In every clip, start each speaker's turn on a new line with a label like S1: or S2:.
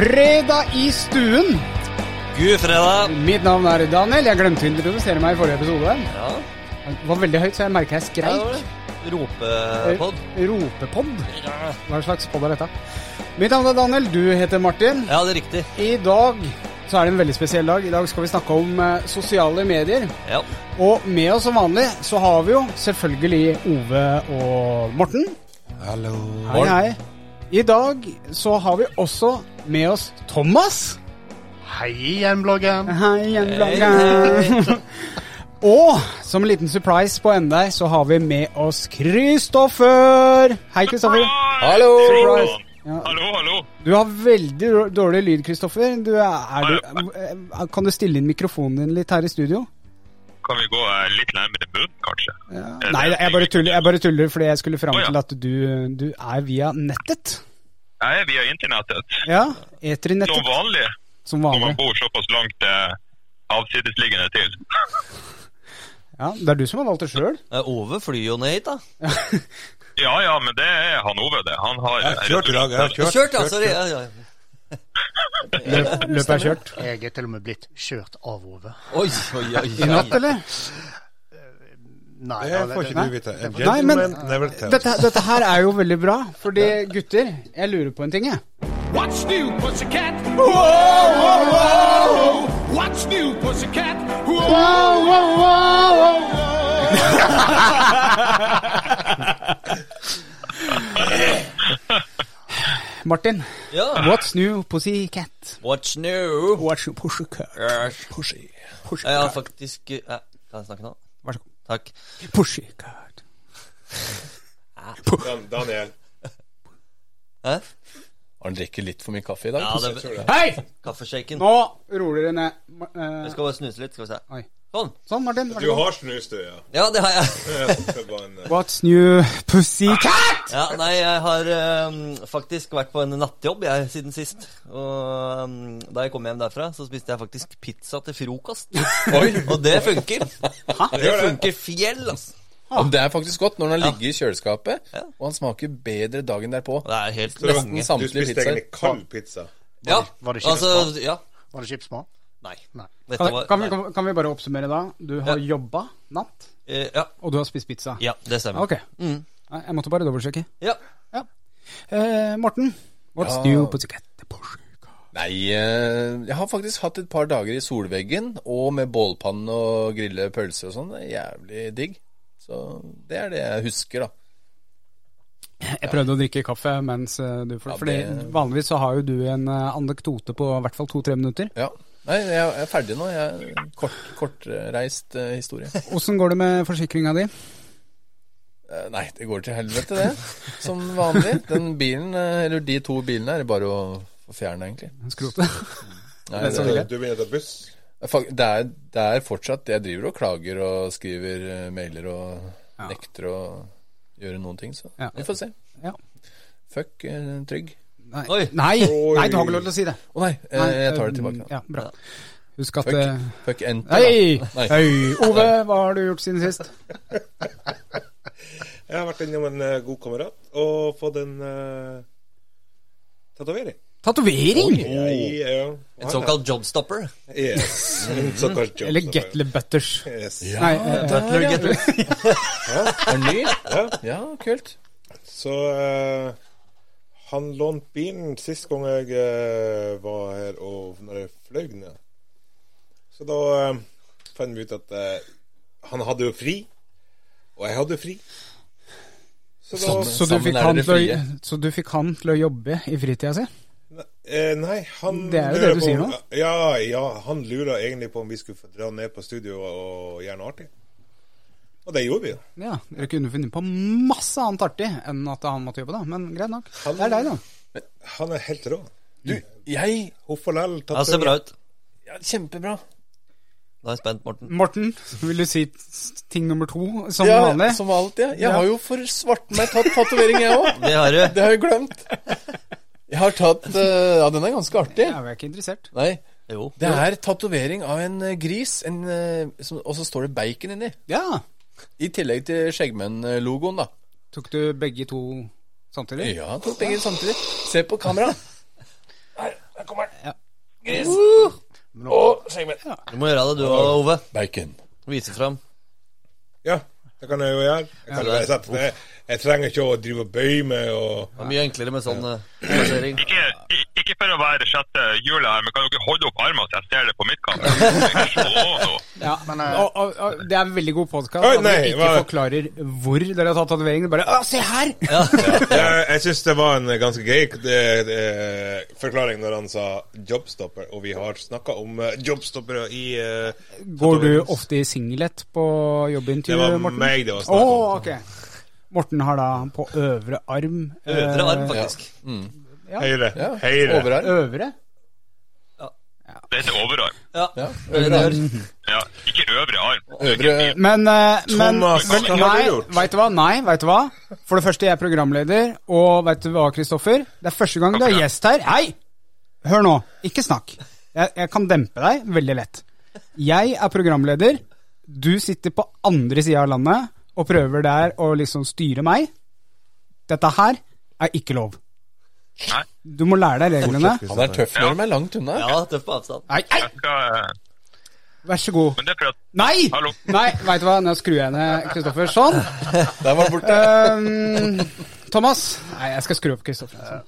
S1: fredag i stuen!
S2: God fredag.
S1: Mitt navn er Daniel. Jeg glemte å introdusere meg i forrige episode.
S2: Ja,
S1: Det var veldig høyt, så jeg merka jeg skreik.
S2: det. Ropepod.
S1: Ropepod? Hva slags pod er dette? Mitt navn er Daniel, du heter Martin.
S2: ja, det er riktig.
S1: I dag så er det en veldig spesiell dag. I dag skal vi snakke om eh, sosiale medier.
S2: Ja.
S1: Og med oss som vanlig så har vi jo selvfølgelig Ove og Morten.
S3: Hallo.
S1: Hei, hei. I dag så har vi også med oss Thomas.
S4: Hei igjen, bloggen.
S1: Hei igjen, bloggen. Og som en liten surprise på enda, så har vi med oss Kristoffer. Hei, Kristoffer.
S5: Hallo!
S1: Surprise. Ja.
S5: Hallo, hallo.
S1: Du har veldig dårlig lyd, Kristoffer. Du er, er du, eh, kan du stille inn mikrofonen din litt her i studio?
S5: Kan vi gå eh, litt nærmere munnen, kanskje? Ja.
S1: Nei, jeg bare tuller, jeg bare tuller fordi jeg skulle fram til at du, du er via nettet.
S5: Jeg er via internettet.
S1: Ja,
S5: Som
S1: eternettet.
S5: vanlig,
S1: Som
S5: når man bor såpass langt eh, avsidesliggende til.
S1: Ja, Det er du som har valgt det sjøl.
S2: Ove flyr jo ned hit, da.
S5: Ja, ja, men det er han Ove, det. Han har
S3: Jeg har kjørt i dag. Jeg har kjørt.
S2: Kjørt, altså, Sorry. Ja, ja.
S1: Løpet er kjørt.
S4: Jeg er til og med blitt kjørt av Ove.
S2: Oi, oi, oi.
S1: I natt, eller?
S4: Nei,
S3: Det får ikke du vite.
S1: Men
S3: gentleman never tells.
S1: dette, dette her er jo veldig bra. Fordi gutter, jeg lurer på en ting, jeg.
S3: What's new, pussycat? Whoa, whoa, whoa. What's new, pussycat? Whoa, whoa, whoa,
S1: Martin,
S2: Ja.
S1: what's new pussycat?
S2: What's new?
S1: What's new pussycat?
S2: Yes.
S1: Pussy.
S2: Jeg har faktisk eh, Kan jeg snakke nå?
S1: Vær så god.
S2: Takk.
S1: Pussycat.
S6: Dan Daniel,
S2: Hæ?
S6: han drikker litt for mye kaffe i dag.
S2: Ja, det
S6: tror det.
S1: Hei!
S2: Kaffeshaken.
S1: Nå roer dere ned. Ma- eh,
S2: skal bare snuse litt, skal vi se.
S1: Oi.
S2: Sånn.
S1: Sånn, Martin.
S6: Du har snus, du, ja.
S2: Ja, det har jeg.
S6: Ja, det var en, eh,
S1: What's new pussycat?
S2: Ja, nei, jeg har um, faktisk vært på en nattjobb jeg siden sist. Og um, da jeg kom hjem derfra, så spiste jeg faktisk pizza til frokost.
S6: Oi!
S2: Og det funker. Det
S6: det.
S2: funker fjell, altså.
S6: Og det er faktisk godt når den har ligget i kjøleskapet,
S2: Ja.
S6: og han smaker bedre dagen derpå.
S2: Det er helt
S6: Nesten
S2: samtlige
S6: pizzaer.
S7: Du spiste egentlig kald pizza.
S2: Ja,
S4: var det
S2: altså,
S4: chipsmat?
S2: ja.
S4: Var det chipsmat?
S2: Nei.
S4: Nei.
S2: Dette
S1: Kan,
S2: var,
S1: kan, vi,
S2: nei.
S1: kan, kan vi bare oppsummere da? Du har
S2: Ja.
S1: jobba natt,
S2: Eh, ja,
S1: og du har spist pizza.
S2: ja, det stemmer.
S1: Ok.
S2: Mm.
S1: Nei, Jeg måtte bare dobbeltsjekke.
S2: Ja.
S1: Eh, Morten, what's
S6: Ja.
S1: new på.
S6: Nei, eh, jeg har faktisk hatt et par dager i solveggen, og med bålpanne og grille pølser og sånn. Jævlig digg. Så det er det jeg husker, da.
S1: Jeg prøvde å drikke kaffe mens eh, du for,
S6: Ja,
S1: Fordi vanligvis så har jo du en eh, anekdote på i hvert fall to-tre minutter.
S6: Ja. Nei, jeg er ferdig nå. Jeg er kort, kortreist uh, historie.
S1: Åssen går det med forsikringa di?
S6: Eh, Nei, det går til helvete, det. Som vanlig. Den bilen, eh, eller de to bilene, er det bare å fjerne, egentlig.
S1: Skrote?
S6: Nei,
S1: Det
S6: det.
S7: Du å ta buss.
S6: Det, er, det er fortsatt Jeg driver og klager og skriver mailer og
S1: Ja.
S6: nekter å gjøre noen ting, så
S1: Ja.
S6: vi får se.
S1: Ja.
S6: Fuck Trygg.
S1: Nei.
S2: Oi.
S1: Nei,
S7: Oi.
S1: nei, du har ikke lov til å si det.
S6: Å nei, eh,
S1: Nei,
S6: jeg tar det
S1: eh,
S6: tilbake.
S1: Ja, bra. Husk at
S6: Fuck,
S1: eh,
S6: fuck enter, da. Nei.
S1: Nei. Ove, hva har du gjort siden sist?
S7: Jeg har vært innom en god kamerat og fått en uh, tatovering.
S1: Tatovering!
S7: Oh, yeah, yeah.
S2: En såkalt jobstopper.
S7: Yes. En såkalt jobb.
S1: Eller Getler Butters.
S7: Yes.
S1: Nei, eh,
S2: Butler getter.
S6: Er den ny?
S7: Ja.
S6: Ja, kult.
S7: Så eh, han lånte bilen sist gang jeg eh, var her og når jeg fløy ned. Så da eh, fant vi ut at eh, han hadde jo fri, og jeg hadde fri. Så da
S1: så, du
S6: Sammen
S1: fikk
S6: er
S1: han
S6: dere
S1: til å,
S6: frie.
S1: så du fikk han til å jobbe i fritida si?
S7: Eh, nei, han
S1: Det er jo
S7: lurer
S1: det du
S7: på
S1: sier
S7: om-
S1: nå.
S7: Ja, ja, han lurer egentlig på om vi skulle få dra ned på studio og gjøre noe artig. Og det gjorde vi, jo.
S1: Ja, Dere kunne funnet på masse annet artig enn at han måtte jobbe, da. Men greit nok.
S7: Han-
S1: Det er deg, da.
S7: Han er helt rå.
S6: Du, jeg
S7: og lell.
S2: Han ser bra ut.
S6: ja, Kjempebra.
S2: Da er jeg spent, Morten.
S1: Morten, vil du si ting nummer to som
S6: ja,
S1: vanlig?
S6: Som alltid. ja. Jeg
S1: Ja.
S6: har jo for svarten meg tatt tatovering, jeg òg.
S2: Det har du.
S6: Det har jeg glemt. Jeg har tatt eh, Ja, den er ganske artig.
S1: Jeg er ikke interessert.
S6: Nei,
S2: Jo.
S6: det er tatovering av en gris, en, eh, som, og så står det bacon inni.
S1: Ja.
S6: I tillegg til Skjeggmenn-logoen, da.
S1: Tok du begge to samtidig?
S6: Ja, tok begge samtidig. Se på kamera. Her, her kommer den.
S1: Ja.
S6: Gris. Og skjeggmenn.
S2: Du må gjøre det, du òg, Ove.
S6: Bacon.
S2: Vise fram.
S7: Ja, det kan jeg jo gjøre. Jeg, kan jo bare jeg trenger ikke å drive og bøye meg og
S2: Det er mye enklere med sånn eh, plassering.
S5: Ikke, ikke for å være sjette hjulet her, men kan dere holde opp armene så jeg ser det på mitt kamera?
S1: Ja,
S4: Men, eh,
S1: og, og, og det er en veldig god podkast at dere ikke
S7: var...
S1: forklarer hvor dere har tatt tatoveringen. Bare Å, se her!
S7: Jeg, jeg syns det var en ganske grei det- det- forklaring når han sa jobstopper, og vi har snakka om eh, jobstoppere i uh,
S1: Går du ofte i singlet på jobbintervju,
S7: Det var meg det var snakk om.
S1: ok. Morten har da på øvre arm
S2: Øvre arm,
S1: eh,
S2: faktisk.
S7: Høyre.
S6: Ja,
S7: Høyre.
S6: Overarm.
S1: Øvre?
S5: Det heter overarm.
S2: Ja,
S6: Ja,
S2: gjør.
S5: Ja, ikke øvre arm.
S6: Øvre
S1: Men, eh, men vel, nei,
S7: du
S1: veit du hva? Nei, vet du hva? For det første, jeg er programleder, og veit du hva, Kristoffer? Det er første gang du er gjest her. Hei! Hør nå, ikke snakk. Jeg, jeg kan dempe deg veldig lett. Jeg er programleder, du sitter på andre sida av landet og prøver der å liksom styre meg. Dette her er ikke lov.
S5: Nei.
S1: Du må lære deg reglene.
S6: Han er tøff når de er langt unna.
S2: Ja, tøff på avstand.
S1: Nei, nei,
S5: eh,
S1: vær så god.
S5: men det er for at
S1: Nei!
S5: Hallo.
S1: Nei, veit du hva, nå skrur jeg ned Kristoffer. Sånn.
S6: Der var borte.
S1: Um, Thomas. Nei, jeg skal skru opp Kristoffer.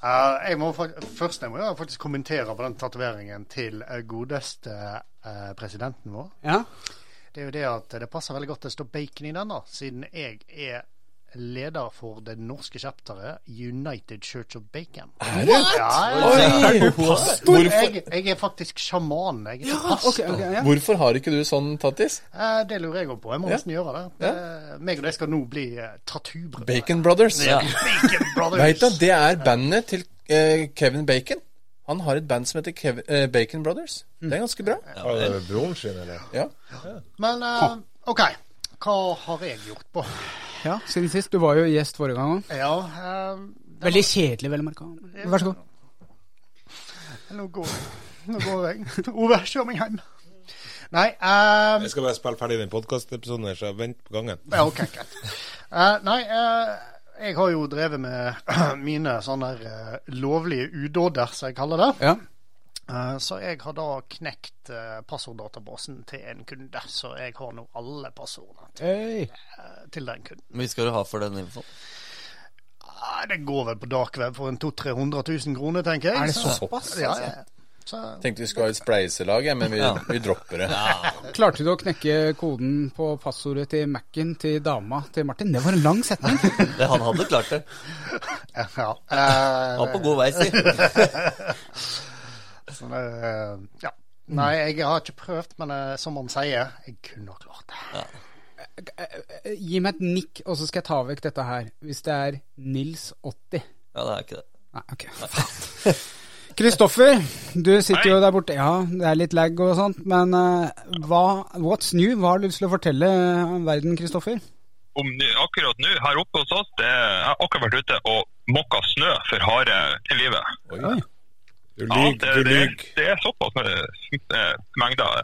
S4: Uh, jeg må, først jeg må jeg faktisk kommentere på den tatoveringen til eh, godeste uh, presidenten vår.
S1: Ja.
S4: Det er jo det at det passer veldig godt det står bacon i den, da, siden jeg er leder for det norske chapteret United Church of Bacon.
S6: Er det?
S4: Ja,
S6: Oi,
S4: jeg, jeg, jeg er faktisk sjaman. Jeg er ja, pastor.
S1: Okay, okay, ja.
S6: hvorfor har ikke du sånn tattis?
S4: Eh, det lurer jeg òg på. Jeg må
S6: Ja.
S4: nesten gjøre det. Eh, meg og deg skal nå bli tattoobrødre.
S6: Bacon Brothers.
S2: Ja.
S4: Bacon Brothers.
S6: Vet du, det er bandet til eh, Kevin Bacon. Han har et band som heter Kev eh, Bacon Brothers. Det er ganske bra.
S7: Ja, det broren sin, eller?
S6: Ja.
S4: Men eh, OK. Hva har jeg gjort på?
S1: ja, siden sist. Du var jo gjest forrige gang òg.
S4: Ja eh,
S1: Veldig kjedelig, vel merka. Vær så god.
S4: Nå går, nå går jeg. Ove, kjør meg hjem. Nei eh,
S7: Jeg skal bare spille ferdig den podkastepisoden, så vent på gangen.
S4: Ja, OK, greit. Eh, nei, eh, jeg har jo drevet med mine sånne der lovlige udåder, som jeg kaller det.
S1: Ja.
S4: Eh, så jeg har da knekt uh, passorddatabasen til en kunde, så jeg har nå alle passordene til,
S1: Hey.
S4: eh, til den kunden.
S2: Hvor mye skal du ha for den infoen?
S4: Ah, det går vel på dark web for en 200 000-300 000 kroner, tenker jeg.
S1: Er det
S4: Så-
S1: såpass?
S4: Ja, ja. Så,
S6: Tenkte vi skulle ha et spleiselag, men vi,
S2: Ja.
S6: vi dropper det.
S1: Klarte du å knekke koden på passordet til Mac-en til dama til Martin? Det var en lang setning.
S2: Det, han hadde klart det.
S4: ja. Eh,
S2: var på god vei, si.
S4: eh, ja. Nei, jeg har ikke prøvd, men uh, som han sier, jeg kunne ha klart det.
S1: Gi meg et nikk, og så skal jeg ta vekk dette her. Hvis det er Nils80.
S2: Ja, det er ikke det.
S1: Nei, ok. Faen. Kristoffer, du sitter jo der borte. Ja, det er litt lag og sånt, men eh, hva, what's new? Hva har du lyst til å fortelle om verden, Kristoffer?
S5: om akkurat nå her oppe hos oss, det jeg har akkurat vært ute og mokka snø for hare til livet.
S1: Oi.
S7: Du
S5: Ja,
S7: lyver.
S5: det,
S7: Du
S5: det,
S7: lyver.
S5: det er såpass med, eh, mengder.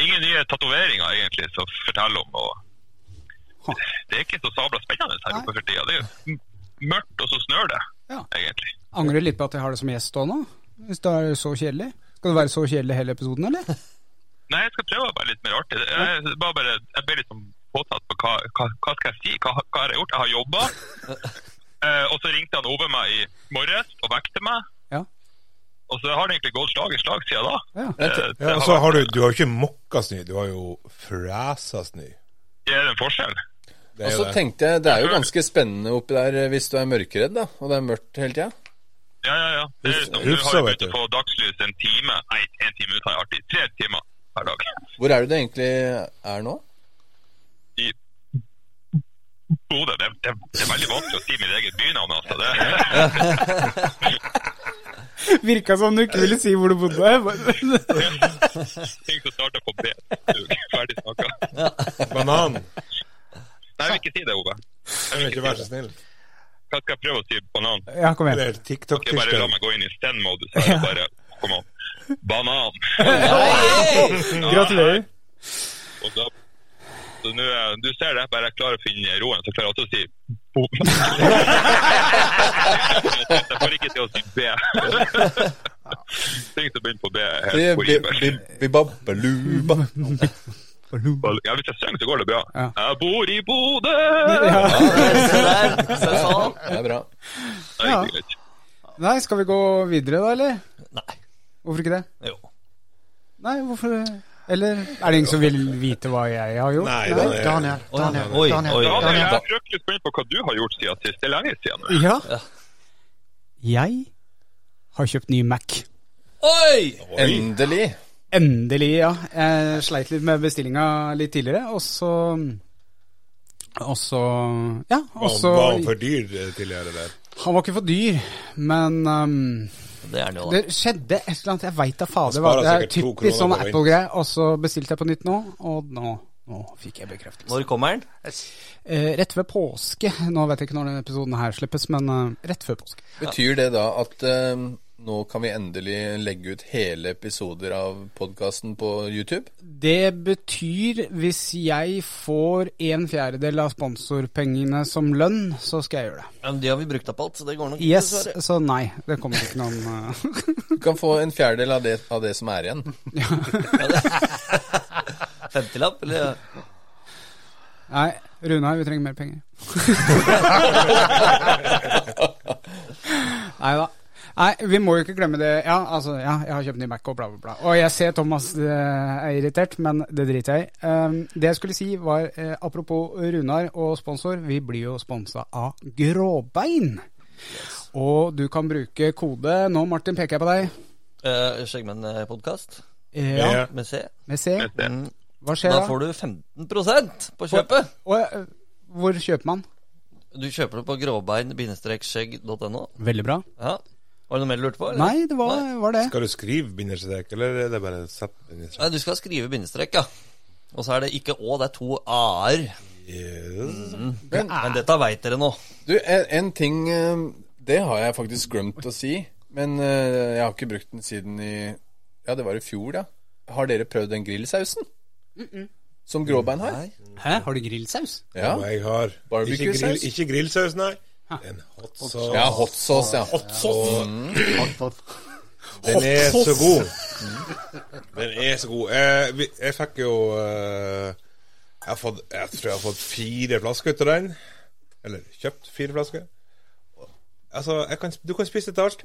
S5: Ingen nye tatoveringer egentlig som forteller om. Og det er ikke så sabla spennende her oppe for tida. Det er jo mørkt, og så snør det,
S1: Ja.
S5: egentlig.
S1: Angrer litt på at jeg har det som gjest òg nå? Hvis det er så kjedelig? Skal det være så kjedelig hele episoden, eller?
S5: Nei, jeg skal prøve å være litt mer artig. Jeg, bare, bare, jeg ble litt sånn påtatt på hva, hva, hva skal jeg si, hva, hva har jeg gjort? Jeg har jobba. Eh, og så ringte han over meg i morges og vekte meg.
S1: Ja.
S5: Og så har det egentlig gått slag i slag siden da.
S1: Ja.
S5: Eh,
S7: Ja,
S5: har
S7: så
S5: vært-
S7: har du, du har jo ikke mokka snø, du har jo fræsa snø.
S5: Det er en forskjell.
S6: Og så tenkte jeg, det er jo ganske spennende oppi der eh, hvis du er mørkeredd, da, og det er mørkt hele tida.
S5: Ja, ja, ja. Det er som, du har å
S7: du.
S5: få dagslys en time. Nei, en time ut har jeg artig. Tre timer per dag.
S6: Hvor er det egentlig er nå?
S5: I Bodø. Det, det, det er veldig vanskelig å si mitt eget bynavn, altså. Det,
S1: Virka som du ikke ville si hvor du bodde.
S5: ting som starter på B. Ferdig snakka.
S7: Banan.
S5: Nei, jeg vil ikke si det, Ove.
S7: Jeg vil ikke være så snill?
S5: Hva skal jeg prøve å si banan?
S1: Ja, kom igjen.
S7: Eller
S5: Ok, bare la meg gå inn i stand-mode, så er det bare Kom an. Banan.
S1: Gratulerer.
S5: Og da, så nå, du ser det, bare jeg klarer å finne roen, så klarer jeg også å si bom. Jeg får ikke til å si B. Ting som begynner på B, er helt
S6: bi- bibabbaluba.
S5: Ja, hvis jeg synger, så går det bra.
S1: Ja.
S5: Jeg bor i Bodø!
S2: Se der. Se sånn.
S6: Det er bra.
S5: Nei, ikke.
S1: Nei, skal vi gå videre da, eller?
S2: Nei.
S1: Hvorfor ikke det?
S2: Jo.
S1: Nei, hvorfor Eller er det ingen som vil vite hva jeg har gjort?
S7: Nei, er
S4: Daniel, Daniel,
S2: Oi,
S4: Daniel,
S2: oi, oi.
S4: Daniel, jeg
S5: er fryktelig spent på hva du har gjort siden sist. Det er lenge siden. nå.
S1: Ja.
S2: Ja.
S1: Jeg har kjøpt ny Mac.
S2: Oi!
S6: Endelig.
S1: Endelig, ja. Jeg sleit litt med bestillinga litt tidligere, og så Og så Ja, og
S7: Var
S1: så
S7: var han for dyr eh, tidligere der?
S1: Han var ikke for dyr, men um,
S2: Det er noe...
S1: det skjedde et eller annet Jeg veit da fader hva. Det er typisk sånn. Apple-greie. Og så bestilte jeg på nytt nå, og nå, nå fikk jeg bekreftelse.
S2: Når kommer den?
S1: Eh, rett ved påske. Nå vet jeg ikke når denne episoden her slippes, men uh, rett før påske.
S6: Betyr det da at eh, nå kan vi endelig legge ut hele episoder av podkasten på YouTube?
S1: Det betyr hvis jeg får en fjerdedel av sponsorpengene som lønn, så skal jeg gjøre det.
S2: Men de har vi brukt opp alt, så det går nok
S1: Yes,
S2: ikke.
S1: så nei. Det kommer ikke noen eh,
S6: Du kan få en fjerdedel av det, av det som er igjen.
S2: 50-lapp, eller?
S1: Nei, Runar, vi trenger mer penger. Nei da. Nei, vi må jo ikke glemme det. Ja, altså, ja, jeg har kjøpt ny Mac og bla, bla, bla. Og jeg ser Thomas eh, er irritert, men det driter jeg i. Um, det jeg skulle si var, eh, apropos Runar og sponsor, vi blir jo sponsa av Gråbein. Og du kan bruke kode Nå, Martin, peker jeg på deg.
S2: Uh, Skjeggmenn-podkast
S1: Eh, Ja,
S7: Ja.
S2: med C.
S1: med C.
S2: Mm.
S1: Hva skjer
S2: Da
S1: da?
S2: får du 15% på kjøpet.
S1: Og, eh, hvor kjøper man?
S2: Du kjøper det på gråbein-skjegg.no.
S1: Veldig bra.
S2: Ja. Var det noe mer du lurte på? eller?
S1: Nei, det var, var det.
S7: Skal du skrive bindestrek, eller er det bare sett bindestrek?
S2: Nei, du skal skrive bindestrek, ja. Og så er det ikke Å, det er to A-er.
S7: Yes.
S6: Men
S2: Men dette veit dere nå.
S6: du, en, en ting eh, Det har jeg faktisk glemt å si. Men eh, jeg har ikke brukt den siden i Ja, det var i fjor, da. Har dere prøvd den grillsausen? Mm -mm. Som gråbein har?
S1: Hæ, har du grillsaus?
S6: Ja.
S7: Og jeg har
S6: Barbecue
S7: ikke, grill, ikke grillsaus, nei. En hot sauce.
S6: Ja, hot sauce, ja.
S7: Den er så god. Den er så god. Jeg, jeg fikk jo eh, jeg, har fått, jeg tror jeg har fått fire flasker ut av den. Eller kjøpt fire flasker. Altså, jeg kan, du kan spise til alt.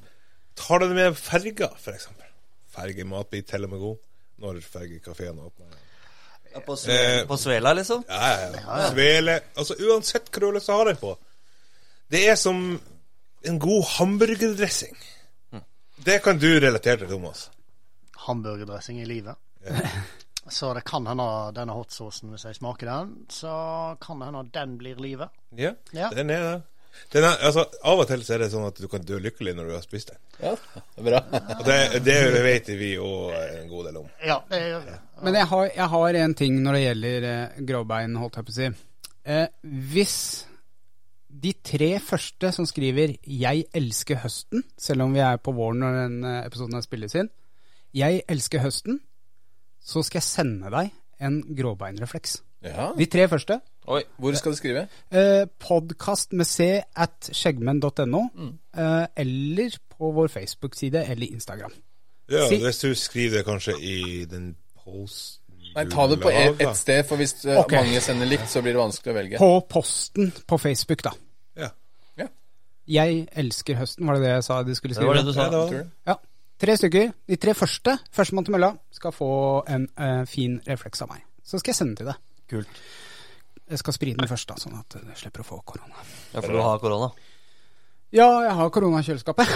S7: Tar du det med ferga, eksempel. Fergemat blir til og med god når fergekafeen åpner.
S2: Ja, på, Sve
S7: Eh,
S2: på Svela, liksom?
S7: Ja, ja, ja. Svele Altså, uansett hva du har lyst til å ha den på. Det er som en god hamburgerdressing. Det kan du relatere til, Thomas.
S4: Hamburgerdressing i livet. Så det kan hende denne hotsausen, hvis jeg smaker den, så kan det hende den blir livet.
S7: Ja,
S4: Ja.
S7: den er det. Den er, altså, av og til så er det sånn at du kan dø lykkelig når du har spist den.
S6: ja bra.
S7: Det, det vet vi òg en god del om.
S4: Ja, det er
S1: Men jeg har, jeg har en ting når det gjelder eh, gråbein, holdt jeg på å si. Eh, hvis de tre første som skriver 'Jeg elsker høsten', selv om vi er på våren når den eh, episoden her spilles inn 'Jeg elsker høsten', så skal jeg sende deg en gråbeinrefleks.
S6: Ja.
S1: De tre første.
S2: Oi.
S6: Hvor skal du skrive?
S1: Eh, Podkast med c at skjeggmenn.no, eh, eller på vår Facebook-side eller Instagram.
S7: Ja,
S1: Si-
S7: Hvis du skriver det kanskje i den posten
S6: Nei, ta det på ett et sted, for hvis
S1: okay.
S6: Mange sender likt, så blir det vanskelig å velge.
S1: På posten på Facebook, da. Jeg elsker høsten, var det det jeg sa de skulle
S2: Det var
S1: skrive?
S2: det du sa.
S7: Ja, det var det.
S1: Ja. Tre stykker. De tre første, førstemann til mølla, skal få en uh, fin refleks av meg. Så skal jeg sende til deg.
S2: Kult.
S1: Jeg skal sprite den først, da, sånn at du slipper å få korona.
S2: Ja, for du har korona.
S1: Ja, jeg har korona i kjøleskapet.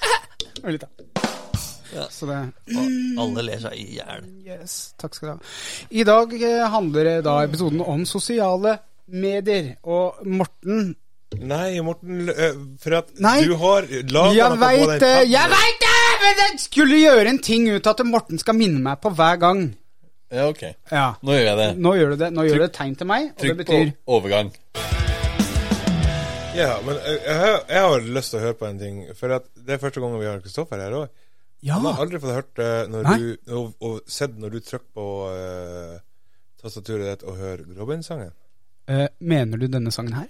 S1: Litt, da.
S2: Ja.
S1: Så det
S2: Og alle ler seg i hjel.
S1: Yes, takk skal du ha. I dag eh, handler da episoden om sosiale medier. Og Morten
S7: Nei, Morten, for at
S1: Nei.
S7: du har laga
S1: Jeg
S7: noe på
S1: veit
S7: den
S1: det! Jeg veit det! Men jeg skulle gjøre en ting ut av at Morten skal minne meg på hver gang.
S6: Ja, ok.
S1: Ja.
S6: Nå gjør jeg det.
S1: Nå gjør du det. Nå gjør du et tegn til meg, og det
S6: Trykk på overgang.
S7: Ja, men jeg, har- jeg har lyst til å høre på en ting. For at det er første gangen vi har Kristoffer her òg.
S1: Ja.
S7: Han har aldri fått hørt det når
S1: Nei.
S7: du, og, og sett når du trykker på uh, tastaturet ditt og hører Robin-sangen.
S1: Uh, mener du denne sangen her?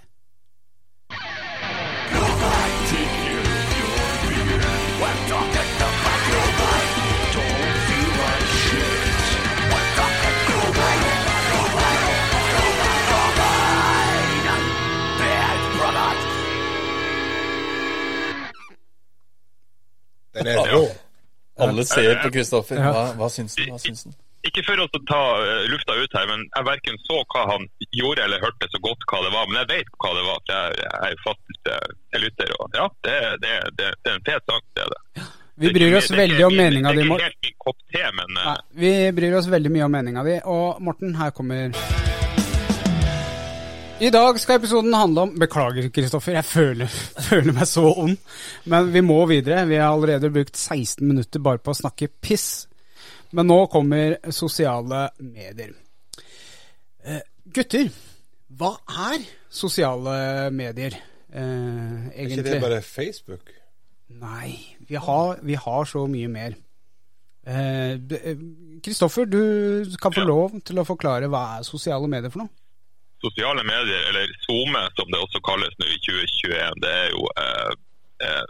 S7: Den er rå.
S6: Alle ser på Kristoffer. Hva, hva syns han? Hva syns han?
S5: Ikke for å ta eh, lufta ut her, men jeg verken så hva han gjorde eller hørte så godt hva det var. Men jeg vet hva det var, for jeg, jeg er fast eh, lytter. Og ja, det, det, det, det er en fet sang. det er det.
S1: Vi bryr oss veldig om meninga di, Morten. vi bryr oss veldig mye om meninga di. Og Morten, her kommer I dag skal episoden handle om Beklager, Kristoffer, jeg føler, føler meg så ond. Men vi må videre. Vi har allerede brukt 16 minutter bare på å snakke piss. Men nå kommer sosiale medier. Eh, gutter, hva er sosiale medier eh,
S7: Er ikke det bare Facebook?
S1: Nei, vi har, vi har så mye mer. Kristoffer, eh, Kristoffer, du kan få
S5: Ja.
S1: lov til å forklare hva er sosiale medier for noe?
S5: Sosiale medier, eller SoMe som det også kalles nå i 2021, det er jo eh, eh,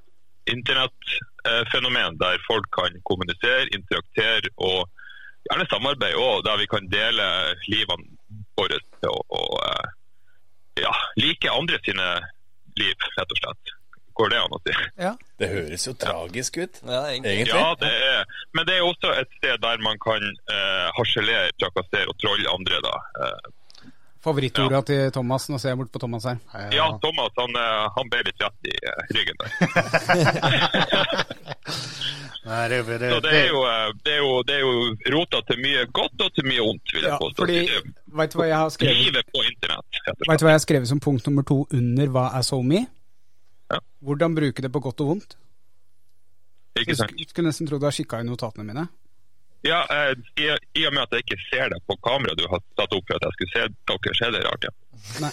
S5: internettfenomen der folk kan kommunisere, interaktere og gjerne samarbeide òg, der vi kan dele livene våre og, og eh, ja, like andre sine liv, rett og slett. Går det an å si?
S1: Ja.
S6: Det høres jo tragisk ut,
S2: Ja, egentlig.
S6: egentlig.
S5: Ja, det er, men det er også et sted der man kan eh, harselere, trakassere og trolle andre. da. Eh,
S1: Favorittorda til Thomas. Nå ser jeg bort på Thomas her.
S5: ja, Thomas han, eh, han ble litt rett i eh, ryggen der.
S4: Nei, det, det,
S5: Så det er jo, eh, det er jo, det er jo rota til mye godt og til mye ondt, vil jeg
S1: Ja,
S5: påstå.
S1: fordi, vet du hva jeg har skrevet?
S5: Livet på internett,
S1: Vet du hva jeg har skrevet som punkt nummer to under hva er SoMe?
S5: Ja.
S1: Hvordan bruke det på godt og vondt?
S5: Ikke sant?
S1: sk- skulle nesten tro du har kikka i notatene mine.
S5: Ja, eh, i, I og med at jeg ikke ser deg på kamera du har satt opp for at jeg skulle se dere, så er det rart, ja.
S1: Nei.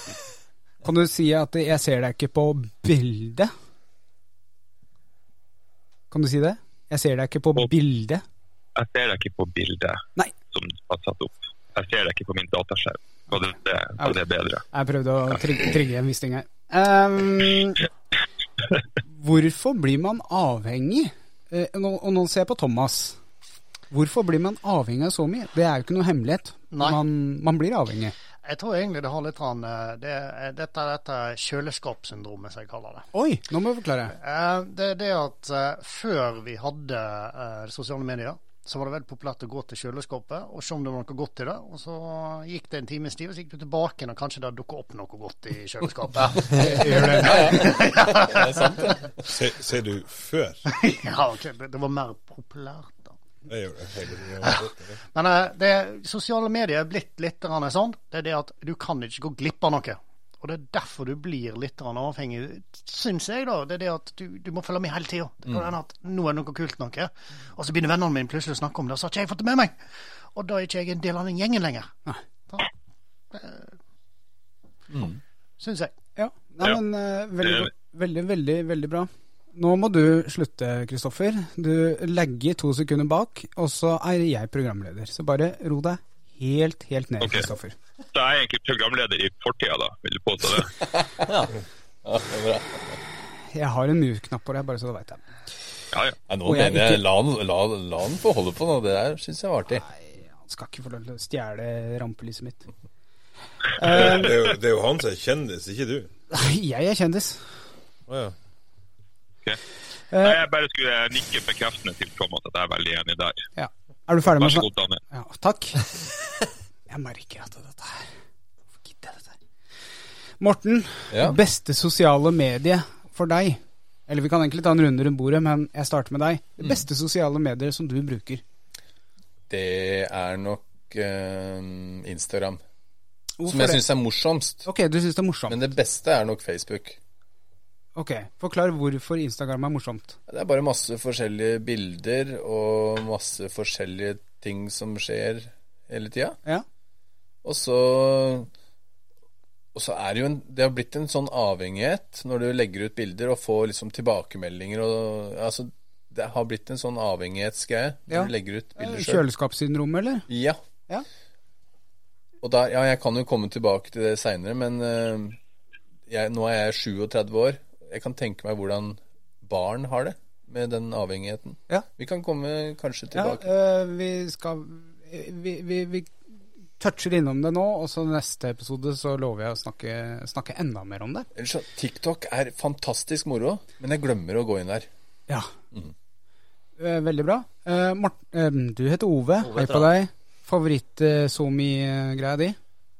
S1: Kan du si at jeg ser deg ikke på bildet? Kan du si det? Jeg ser deg ikke på
S5: På-
S1: bildet.
S5: Jeg ser deg ikke på bildet
S1: Nei.
S5: som du har satt opp. Jeg ser deg ikke på min dataskjerm. Og det, det, og det bedre.
S1: Jeg prøvde å trygge, trigge en viss ting her. Um, hvorfor blir man avhengig? Eh, og nå ser jeg på Thomas. Hvorfor blir man avhengig av så mye? Det er jo ikke noe hemmelighet. Man, man blir avhengig.
S4: Jeg tror egentlig det har litt grann, eh, det, Dette er dette kjøleskapssyndromet, som jeg kaller det.
S1: Oi, nå må du forklare.
S4: Eh, Det er det at eh, før vi hadde sosiale medier, så var det veldig populært å gå til kjøleskapet og se om det var noe godt i det. Og så gikk det en times tid, og så gikk du tilbake igjen, og kanskje det dukka opp noe godt i kjøleskapet.
S1: Gjør det?
S6: Det er sant, det.
S7: Se, ser du før?
S4: ja, okay. det, det var mer populært, da.
S7: Gjør det hele.
S4: Men eh, det, sosiale medier er blitt litt sånn. Det er det at du kan ikke gå glipp av noe. Og det er derfor du blir litt avhengig, syns jeg, da. Det er det at du, du må følge med hele tida. Det kan hende at nå er det noe kult noe, og så begynner vennene mine plutselig å snakke om det, og så har ikke jeg fått det med meg. Og da er ikke jeg en del av den gjengen lenger. Da, eh, Syns jeg.
S1: Ja. Nei, men uh, veldig, veldig, veldig, veldig bra. Nå må du slutte, Kristoffer. Du legger to sekunder bak, og så er jeg programleder. Så bare ro deg helt, helt ned. Kristoffer.
S5: Så jeg er egentlig programleder i fortida, da, vil du påstå det?
S6: Ja, det er bra.
S1: Jeg har en mute-knapp på deg, bare så du veit det.
S5: Ja, ja.
S6: Nei, nå
S1: jeg
S6: mener jeg
S1: ikke-
S6: la han, la, la han få holde på nå. Det der syns jeg var artig.
S1: Nei, han skal ikke få lov til å stjele rampelyset mitt.
S7: Det er, jo, det er jo han som er kjendis, ikke du.
S1: Nei, Jeg er kjendis.
S7: Oh, ja.
S5: Ok. Nei, jeg bare skulle nikke bekreftende til Thomas at jeg er veldig enig der.
S1: Ja. Er du ferdig med
S5: Vær
S1: så
S5: god? Daniel.
S1: Ja, takk. Jeg merker at dette her Hvorfor gidder jeg dette her? Morten,
S6: Ja.
S1: beste sosiale medie for deg? Eller vi kan egentlig ta en runde rundt bordet, men jeg starter med deg. Det beste sosiale medier som du bruker?
S6: Det er nok uh, Instagram.
S1: Hvorfor
S6: Som jeg syns er morsomst.
S1: Ok, du synes det er morsomt.
S6: Men det beste er nok Facebook.
S1: Ok, Forklar hvorfor Instagram er morsomt.
S6: Det er bare masse forskjellige bilder og masse forskjellige ting som skjer hele tida.
S1: Ja.
S6: Og så Og så er det jo en Det har blitt en sånn avhengighet når du legger ut bilder og får liksom tilbakemeldinger og Altså, det har blitt en sånn avhengighetsgreie når
S1: Ja.
S6: du legger ut bilder sjøl.
S1: Kjøleskapssyndrom, eller?
S6: Ja.
S1: Ja.
S6: Og da, ja, jeg kan jo komme tilbake til det seinere, men eh, jeg, nå er jeg 37 år. Jeg kan tenke meg hvordan barn har det med den avhengigheten.
S1: Ja.
S6: Vi kan komme kanskje
S1: Ja,
S6: tilbake.
S1: øh, vi skal vi, vi, vi toucher innom det nå, og så neste episode så lover jeg å snakke, snakke enda mer om det.
S6: Ellers så, TikTok er fantastisk moro, men jeg glemmer å gå inn der.
S1: Ja. Mm. veldig bra. Uh, Mart eh, du heter Ove.
S2: Ove
S1: Hei på deg. Favoritt-SoMi-greia di?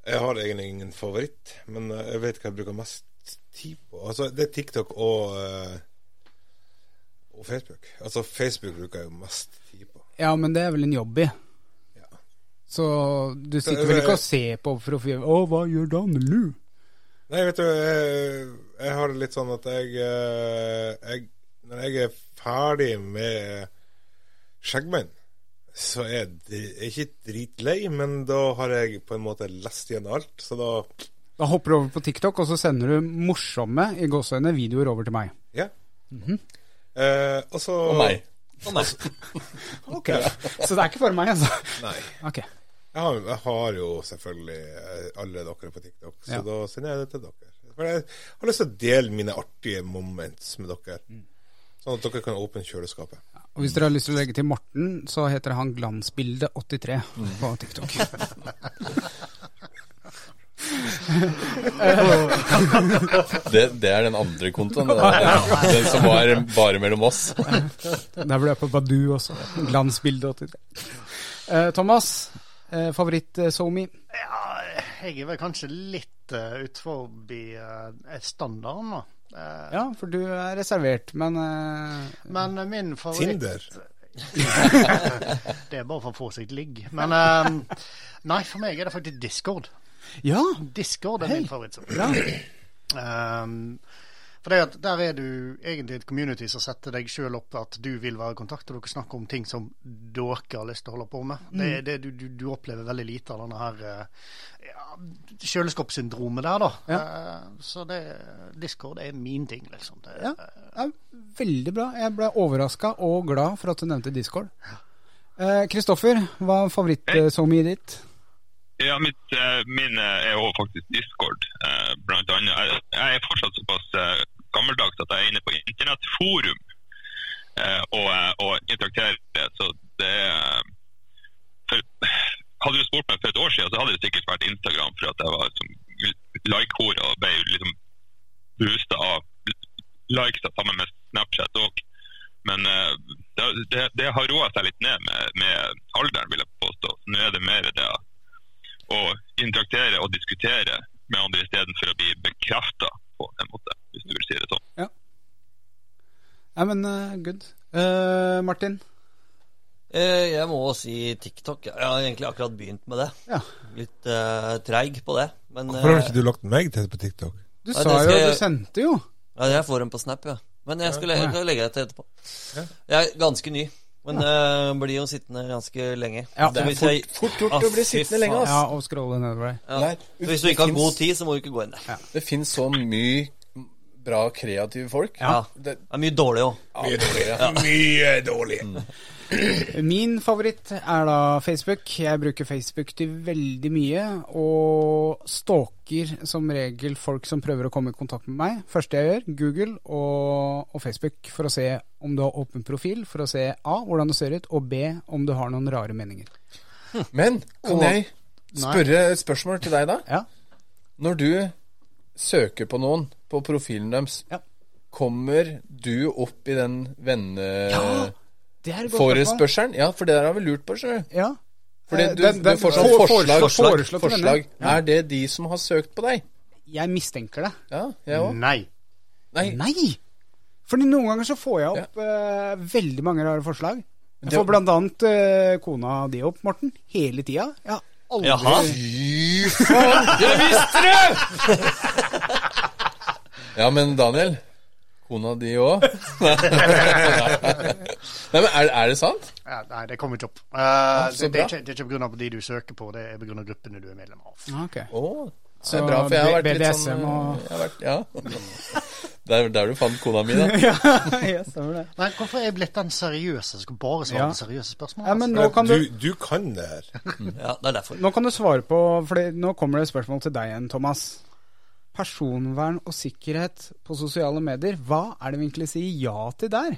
S7: Jeg har egentlig ingen favoritt, men eh, jeg vet hva jeg bruker mest tid på. Altså, det er TikTok og, eh, og Facebook. Altså, Facebook bruker jeg jo mest tid på.
S1: Ja, men det er vel en jobb i.
S7: Ja.
S1: Så du
S7: Så,
S1: sitter vel ikke
S7: eh,
S1: og ser på for å hva gjør Daniel?
S7: Nei, vet du, jeg, jeg har det litt sånn at jeg, eh, jeg Når jeg er ferdig med Skjeggmenn, så er jeg ikke dritlei, men da har jeg på en måte lest igjen alt, så da
S1: Da hopper du over på TikTok, og så sender du morsomme i gåseøyne videoer over til meg.
S7: Ja. eh, og så
S6: Og meg.
S2: Og meg.
S1: Ok, Så det er ikke for meg, altså?
S7: Nei.
S1: Okay.
S7: Jeg har, jeg har jo selvfølgelig eh, alle dere på TikTok, så
S1: Ja.
S7: da sender jeg det til dere. For jeg har lyst til å dele mine artige moments med dere. Sånn at dere kan åpne kjøleskapet.
S1: Og hvis dere har lyst til å legge til Morten, så heter han Glansbilde83 på TikTok.
S6: Det, det er den andre kontoen. Den som var bare mellom oss.
S1: Der ble jeg på Badu også. Glansbilde83. Eh, Thomas, eh, favoritt-SoMe?
S4: Ja, jeg er vel kanskje litt uh, utfor uh, standarden, da. Uh,
S1: Ja, for du er reservert, men eh,
S4: Men eh, min favoritt
S7: Tinder.
S4: Det er bare for å få seg ligg. Men eh, nei, for meg er det faktisk Discord.
S1: Ja!
S4: Discord er
S1: hey.
S4: min favoritt.
S1: Ja.
S4: Um, for det at der er du egentlig et community som setter deg sjøl opp at du vil være i kontakt, og dere snakker om ting som dere har lyst til å holde på med.
S1: Mm.
S4: det, du, du, du opplever veldig lite av denne her eh, ja, kjøleskapssyndromet der, da. Eh, så det, Discord er min ting, liksom. Det,
S1: Ja. ja, veldig bra. Jeg ble overraska og glad for at du nevnte Discord. Kristoffer, hva er favoritt-SoMe-et ditt?
S5: Ja, mitt, eh, min er jo faktisk Discord, eh, blant annet. Jeg, er fortsatt såpass eh, gammeldags at jeg er inne på internettforum og, og interakterer. Så det for, Hadde du spurt meg for et år siden, så hadde det sikkert vært Instagram, for at jeg var som like-hore og ble liksom boosta av likes sammen med Snapchat òg. Men det, det, det har roa seg litt ned med, med alderen, vil jeg påstå. Nå er det mer det å interaktere og diskutere med andre istedenfor å bli bekrefta på en måte, hvis du vil si det sånn.
S1: Ja, Nei, men uh, good. Uh, Martin?
S2: Uh, Jeg må si TikTok. Jeg har egentlig akkurat begynt med det.
S1: Ja.
S2: Litt uh, treig på det. Men
S7: Hvorfor har ikke du lagt meg til på TikTok?
S1: Du sa jo
S2: jeg-
S1: Du sendte jo.
S2: ja, jeg får den på Snap, ja. Men jeg skal,
S1: legge,
S2: jeg skal legge det til etterpå.
S7: Ja.
S2: Jeg er ganske ny, men det blir jo sittende ganske lenge.
S1: Ja, det er
S2: hvis jeg-
S6: Fort gjort å bli sittende lenge, ass.
S1: Ja, og scrolle nedover.
S2: Ja.
S6: Nei,
S2: Så hvis du ikke har god tid, så må du ikke gå inn der.
S6: Det finnes så mye bra kreative folk.
S2: Ja.
S6: Det,
S2: Det er mye dårlig òg.
S7: Mye dårlig. Mye dårlig.
S1: Min favoritt er da Facebook. Jeg bruker Facebook til veldig mye, og stalker som regel folk som prøver å komme i kontakt med meg. Første jeg gjør, Google og, og Facebook, for å se om du har åpen profil, for å se A, hvordan du ser ut, og B, om du har noen rare meninger.
S6: men kan
S1: Og-
S6: jeg spørre et spørsmål til deg, da?
S1: Ja.
S6: Når du søker på noen på profilen deres,
S1: Ja.
S6: kommer du opp i den venne...
S1: Det
S6: Forespørselen? Ja, for det der har vi lurt på, skjønner du.
S1: Ja.
S6: Fordi
S1: Eh,
S6: du,
S1: den- den-
S6: du får sånn
S1: for-
S6: forslag. Forslag. forslag.
S1: Ja.
S6: Er det de som har søkt på deg?
S1: Jeg mistenker det.
S6: Ja, jeg også.
S4: Nei.
S6: Nei.
S1: Nei! Fordi noen ganger så får jeg opp eh, veldig mange rare forslag. Jeg får blant annet uh, kona di opp, Morten, hele tida. Jeg har aldri
S2: Jaha.
S6: Fy faen! Jeg visste det! Ja, men Daniel. Kona di òg? Nei, men er, er det sant?
S4: Ja, nei, det kommer ikke opp. Uh,
S6: ah,
S4: det, det, er ikke, det er ikke pga. de du søker på, det er pga. gruppene du er medlem av.
S1: Okay. Oh,
S6: så, det
S1: Så
S6: er bra, for jeg har vært litt sånn
S1: og-
S6: jeg har vært, Ja. Det er der du fant kona mi, da.
S1: ja, jeg stemmer det.
S4: Nei, Hvorfor er jeg blitt den seriøse som skal bare svare
S1: Ja.
S4: på seriøse spørsmål?
S1: Ja, men
S4: altså?
S1: nå kan du,
S7: Du, du kan det her.
S2: Ja, det er derfor.
S1: nå kan du svare på For nå kommer det et spørsmål til deg igjen, Thomas. Personvern og sikkerhet på sosiale medier, hva er det vi egentlig sier ja til der?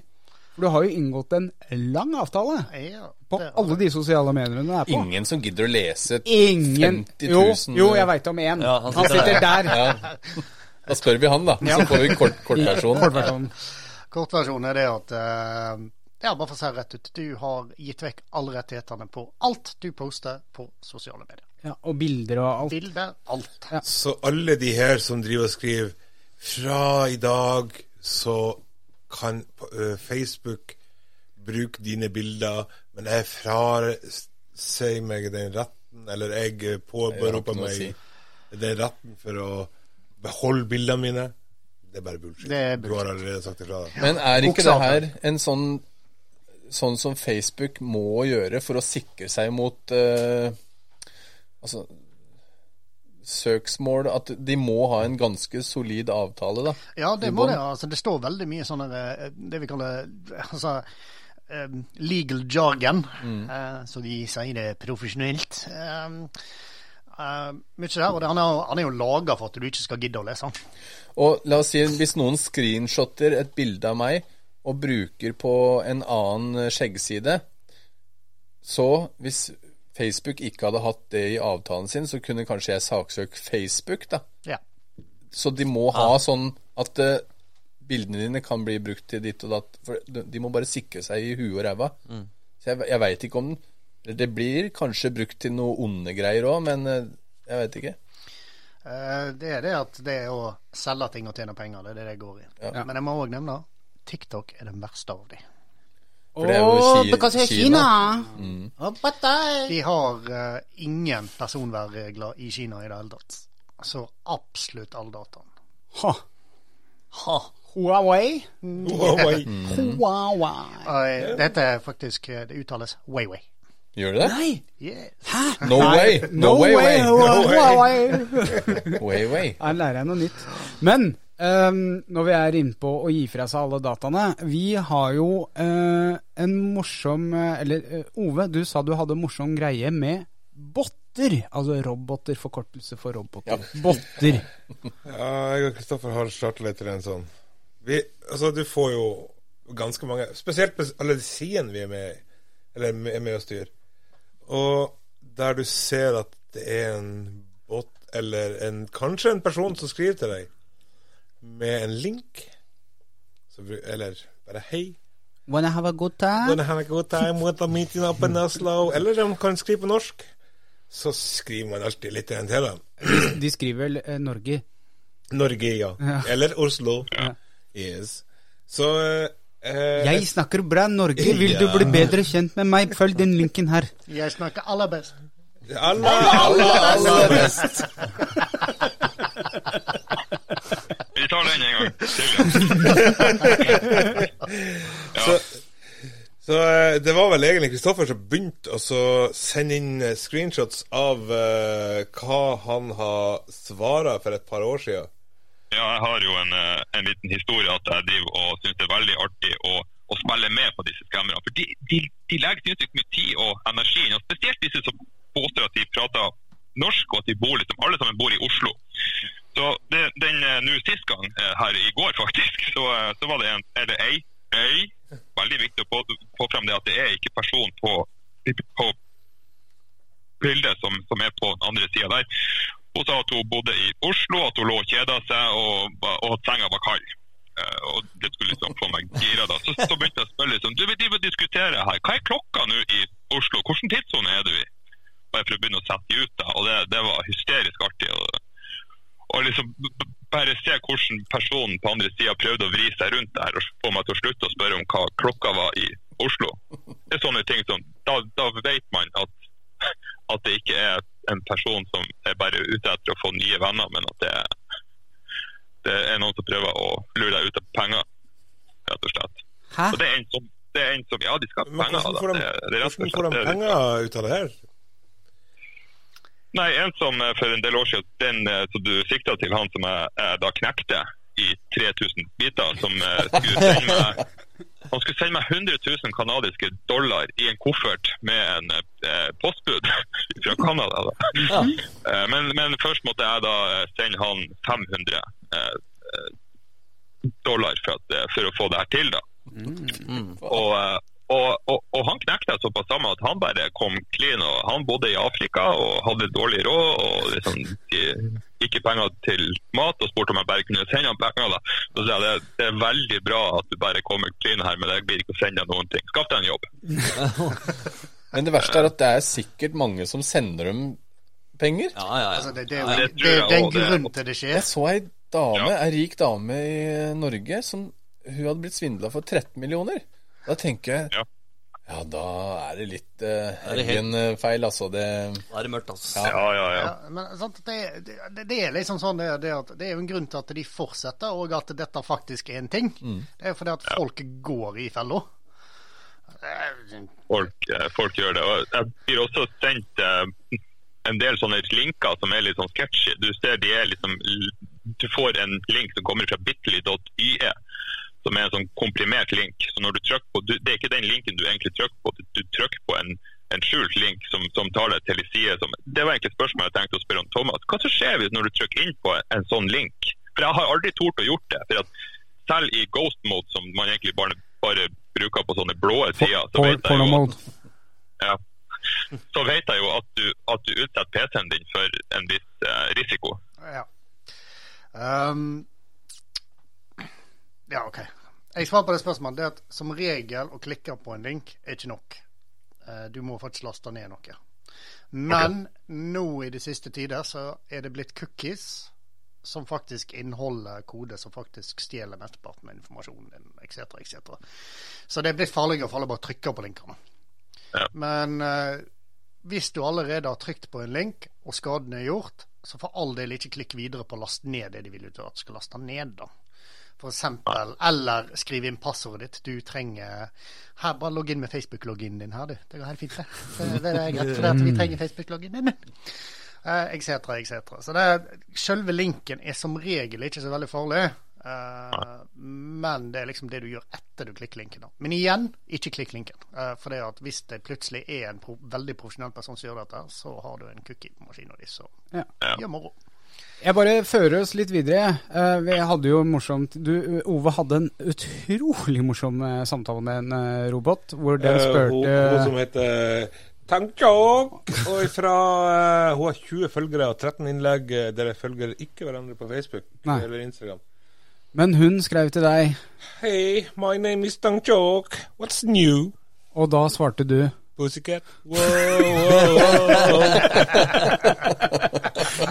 S1: For du har jo inngått en lang avtale
S4: Ja,
S1: på alle de sosiale mediene du er på.
S6: Ingen som gidder å lese
S1: Ingen
S6: 50 000
S1: jo jeg veit om én.
S2: Ja,
S1: han,
S2: han sitter
S1: der.
S6: Ja. Da spør vi han, da. Så får vi kort, kortversjonen.
S4: Er det at eh, Ja, bare for å si det rett ut. Du har gitt vekk alle rettighetene på alt du poster på sosiale medier.
S1: Ja, og bilder og alt.
S4: Bilder, alt.
S7: Så alle de her som driver og skriver Fra i dag så kan eh, Facebook bruke dine bilder, men jeg frasier meg den retten, eller jeg eh, påberoper meg
S6: si.
S7: den retten for å beholde bildene mine. Det er bare bullshit.
S4: Det er
S7: Du har allerede sagt ifra.
S6: Men er ikke det her en sånn Sånn som Facebook må gjøre for å sikre seg mot eh, Altså Søksmål At de må ha en ganske solid avtale, da.
S4: Ja, det må det. Altså, det står veldig mye sånne eh, Det vi kaller altså, eh, legal jargon,
S6: Mm.
S4: eh, så de sier det profesjonelt. Eh, mye der, og det, han, er, han er jo laga for at du ikke skal gidde å lese.
S6: Og la oss si hvis noen screenshotter et bilde av meg og bruker på en annen skjeggside, så hvis Facebook ikke hadde hatt det i avtalen sin, så kunne kanskje jeg saksøke Facebook, da.
S4: Ja.
S6: Så de må ha sånn at uh, bildene dine kan bli brukt til ditt og datt. For de, de må bare sikre seg i huet og ræva. Så jeg, jeg veit ikke om den Det blir kanskje brukt til noe onde greier òg, men uh, jeg veit ikke.
S4: Eh, det er det at det er å selge ting og tjene penger, det er det det går i.
S6: Ja.
S4: Men jeg må òg nevne TikTok er den verste av de.
S6: For det er jo Ki-
S1: Kina.
S6: Kina.
S4: De har uh, ingen personvernregler i Kina i det hele tatt. Så absolutt all dataen.
S1: Ha.
S2: Ha.
S1: Huawei.
S7: Huawei.
S1: Huawei.
S4: Eh, dette er faktisk eh, Det uttales Weiwei.
S6: Gjør det det?
S1: Nei!
S4: Yes.
S6: No way! No, way, way.
S1: Huawei.
S6: Way, way.
S1: Her lærer jeg noe nytt. Men ehm, når vi er inne på å gi fra seg alle dataene Vi har jo uh, en morsom eh, Eller uh, Ove, du sa du hadde en morsom greie med botter. Altså roboter, forkortelse for roboter. Botter.
S7: Ja, jeg og Kristoffer har starta litt til en sånn vi, Altså, du får jo ganske mange Spesielt på alle de sidene vi er med i, eller er med å styrer. Og der du ser at det er en bot, eller en, kanskje en person som skriver til deg med en link, så, eller bare 'hei'.
S1: Wanna have a good time?
S7: Wanna have a good time with a meeting up in Oslo. Eller de kan skrive på norsk. Så skriver man alltid litt igjen til dem.
S1: De skriver vel eh, Norge.
S7: Norge, ja. Eller Oslo. Yes. Så eh,
S1: Jeg snakker bra Norge. Vil du bli bedre kjent med meg, følg den linken her.
S4: Jeg snakker aller best.
S7: Aller, aller, aller best.
S5: Vi tar den en gang til.
S7: Så, så eh, det var vel egentlig Kristoffer som begynte å sende inn eh, screenshots av uh, hva han har svara for et par år siden.
S5: Ja, jeg har jo en, en liten historie at jeg driver og syns det er veldig artig å, å spille med på disse skremmerne. For de, de, de legger sinnssykt mye tid og energi inn, og spesielt disse som påstår at de prater norsk, og at de bor liksom, alle sammen bor i Oslo. Så den eh, nå sist gang, eh, her i går faktisk, så, eh, så var det en, eller ei, ei, veldig viktig å få, få frem det at det er ikke person på, på bildet som, som er på den andre sida der. Hun sa at hun bodde i Oslo, at hun lå og kjeda seg, og, og at senga var kald. Og det skulle liksom få meg gira. da. Så, så begynte jeg å spørre liksom, du vil diskutere her. Hva er klokka nå i Oslo? Hvilken tidssone er du i? Bare for å begynne å sette de ut. da. Og det, det var hysterisk artig. Og, og liksom bare se hvordan personen på andre sida prøvde å vri seg rundt der og få meg til å slutte å spørre om hva klokka var i Oslo. Det er sånne ting som Da, da vet man at, at det ikke er en person som er bare ute etter å få nye venner, men at det er, det er noen som prøver å lure deg ut av penger, rett og slett.
S1: Hæ?
S5: Og det er en som, det er en som Ja, de skal ha penger.
S7: hvordan får de,
S5: Det,
S7: hvordan får de penger ut av det her?
S5: Nei, en som eh, for en del år siden, den eh, som du sikta til, han som jeg, jeg da knekte i 3000 biter, som eh, skulle sende meg han skulle sende meg 100 000 kanadiske dollar i en koffert med en eh, postbud fra Canada. Da.
S2: Ja.
S5: Men, men først måtte jeg da sende han 500 eh, dollar for, at, for å få det her til. da. Og, eh, og, og, og han knekte jeg såpass sammen at han bare kom clean. og Han bodde i Afrika og hadde dårlig råd og liksom, ikke penger til mat, og spurte om jeg bare kunne sende ham penger. da. Så sa jeg det, det er veldig bra at du bare kommer clean her, men jeg blir ikke å sende deg noen ting. Skaff deg en jobb.
S6: Men det verste er at det er sikkert mange som sender dem penger.
S2: Ja, ja, ja.
S4: Altså, det, det, er jo
S5: det
S4: det, det er en
S5: også,
S4: grunn til det skjer.
S6: Jeg så ei dame,
S5: Ja.
S6: ei rik dame i Norge som hun hadde blitt svindla for 13 millioner. Da tenker jeg
S5: Ja.
S6: ja, da er det litt uh,
S2: Er det helt-
S6: egen eh, feil, altså. Det
S2: Da er det mørkt, altså.
S5: Ja, ja, ja.
S4: Ja, men sant, det, det, det er liksom sånn det, det, at, det er jo en grunn til at de fortsetter, og at dette faktisk er en ting. Det er fordi at folk går i fella. Eh,
S5: folk, eh, folk gjør det. Og jeg blir også sendt uh, en del sånne linker som er litt sånn sketchy. Du ser de er liksom Du får en link som kommer fra bitly.ye, som er en sånn komprimert link. Så når du trykker på du, Det er ikke den linken du egentlig trykker på, du, du trykker på en, en skjult link som, som tar deg til en side som Det var egentlig et spørsmål jeg tenkte å spørre om Thomas. Hva som skjer hvis når du trykker inn på en, en sånn link? For jeg har aldri tort å gjort det. for at selv i ghost mode, som man egentlig bare, bare bruker på sånne blå sider, så vet jeg jo at ja. Så vet jeg jo at du, at du utsetter PC-en din for en viss eh, risiko.
S4: Ja. Um, ja, OK. Jeg svarer på det spørsmålet. Det er at som regel å klikke på en link er ikke nok. Eh, Du må faktisk laste ned noe. Men nå i de siste tider så er det blitt cookies som faktisk inneholder kode som faktisk stjeler mesteparten av informasjonen din, etc., etc. Så det er blitt farligere for alle bare å trykke på linkene.
S5: Ja.
S4: Men eh, hvis du allerede har trykt på en link, og skaden er gjort, så for all del ikke klikk videre på å laste ned det de vil at du skal laste ned. da. Eksempel, eller skriv inn passordet ditt. Du trenger her, Bare logg inn med Facebook-loginen din her, du. Det går helt fint, det. Det, er greit, for vi trenger Facebook-loginen din. Eh, Etc., etc. Så det, selve linken er som regel ikke så veldig farlig. Uh, men det er liksom det du gjør etter du klikker linken. da. Men igjen, ikke klikk linken. Uh, for det at hvis det plutselig er en pro veldig profesjonell person som gjør dette, så har du en cookie på maskina di som
S1: Ja.
S4: gjør moro.
S1: Jeg bare fører oss litt videre. Eh, vi hadde jo morsomt du, Ove hadde en utrolig morsom eh, samtale med en eh, robot, hvor den
S7: Eh, hun, hun
S1: spurte
S7: som heter Tangchok, og ifra uh, Hun har 20 følgere og 13 innlegg. Dere følger ikke hverandre på Facebook
S1: Nei.
S7: eller Instagram.
S1: Men hun skrev til deg,
S7: Hey, my name is Tankjok What's new?
S1: og da svarte du
S7: Pussycat. Wow, wow, wow.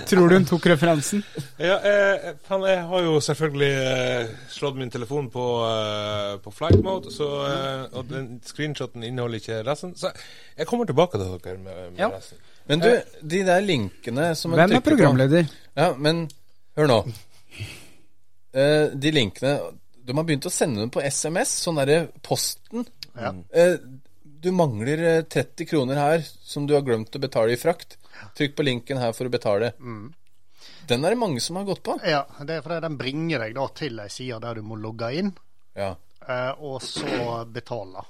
S1: Tror du hun tok referansen?
S7: Ja, jeg, jeg har jo selvfølgelig eh, slått min telefon på, eh, på flight mode, så, eh, og den screenshoten inneholder ikke resten. Så jeg kommer tilbake til dere med, med
S1: Ja.
S7: resten.
S6: Men du, de der linkene som
S1: Hvem er
S6: programleder? på-? Ja, men hør nå. Eh, de linkene De har begynt å sende dem på SMS, sånn derre posten.
S4: Ja.
S6: Eh, du mangler eh, 30 kroner her som du har glemt å betale i frakt. Trykk på linken her for å betale. Den er det mange som har gått på.
S4: Ja, det er fordi den bringer deg da til ei side der du må logge inn,
S6: Ja.
S4: eh, og så betale.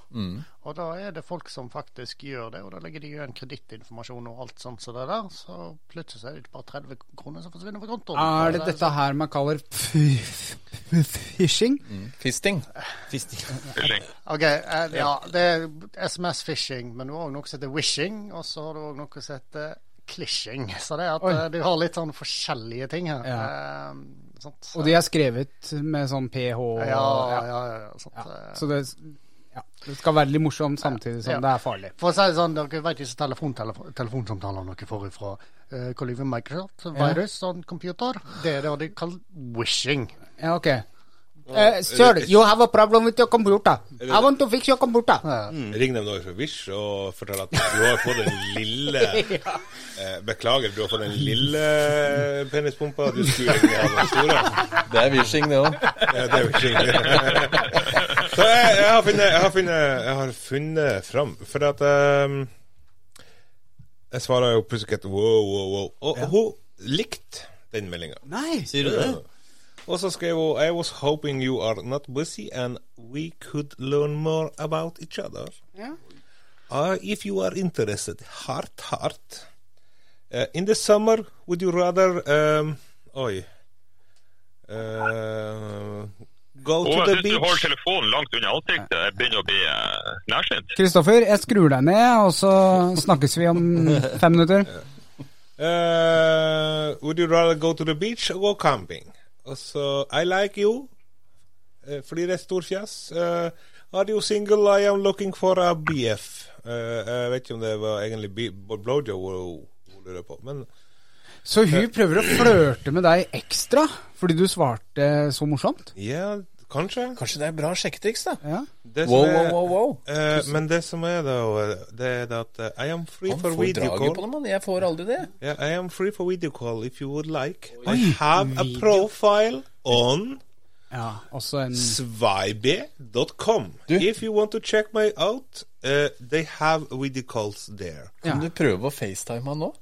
S4: Og da er det folk som faktisk gjør det, og da legger de igjen kredittinformasjon og alt sånt som det der, så plutselig så er det ikke bare 30 kroner som forsvinner fra kontoen.
S1: Er det dette her man kaller f- Mm.
S6: Fisting.
S2: Fisting.
S4: Ok, eh, ja, det er SMS-fishing, men du har òg noe som heter wishing, og så har du òg noe som heter clishing. Så det er at
S1: Oi.
S4: eh, du har litt sånn forskjellige ting her.
S1: Ja.
S4: Eh, så.
S1: Og de er skrevet med sånn ph og
S4: ja, ja, ja, ja?
S1: Ja,
S4: eh,
S1: Så det Ja, det skal være litt morsomt samtidig som
S4: Ja.
S1: det er farlig.
S4: For å si det sånn, dere vet disse telefon, telefon, telefonsamtalene dere får fra uh, Microsoft, virus on computer, det er det de kaller wishing.
S1: Ja, ok. Eh, sir, you have a problem with your computer. I want to fix your computer.
S7: Ring dem nå fra Wish og fortell at du har fått den lille eh, Beklager, du har fått den lille penispumpa. Du skulle egentlig ha den store.
S6: Det er wishing, det òg.
S7: Ja, det er Wishing. Så jeg, jeg, har funnet, jeg, har funnet, jeg har funnet fram For at ehm, Jeg svarer jo Pussycat wow, wow, wow. Og hun likte den meldinga.
S1: Nei.
S2: Sier du det?
S7: Og så skrev hun I was hoping you are not busy and we could learn more about each other.
S1: Ja.
S7: Uh, if you are interested, heart, heart. Uh, in the summer, would you rather um, Oi. Uh, go to the
S5: beach? du holder telefonen langt unna ansiktet. Jeg begynner å bli uh, nærsynt.
S1: Kristoffer, jeg skrur deg ned, og så snakkes vi om fem minutter.
S7: Uh, would you rather go to the beach or go camping? Og så I like you. Uh, fordi det er stor fjas. Uh, are you single? I am looking for a BF. Uh, jeg vet ikke om det var egentlig blowjob hun lurer på, men
S1: Så hun prøver å flørte med deg ekstra fordi du svarte så morsomt?
S7: ja, kanskje.
S6: Kanskje det er bra sjekketriks, da.
S1: Ja.
S7: Det som
S6: Wow,
S7: er-
S6: wow, wow, wow.
S7: Eh, men det som er da, det er at uh, I am free
S6: Han
S7: for
S6: får
S7: video
S6: draget på det, mann. Jeg får aldri det.
S7: Yeah, I am free for video call if you would like. I have a profile on
S1: ja. Også en
S7: svibe.com. If you want to check me out, uh, they have video calls there.
S6: Kan
S1: Ja.
S6: du prøve å facetime han nå?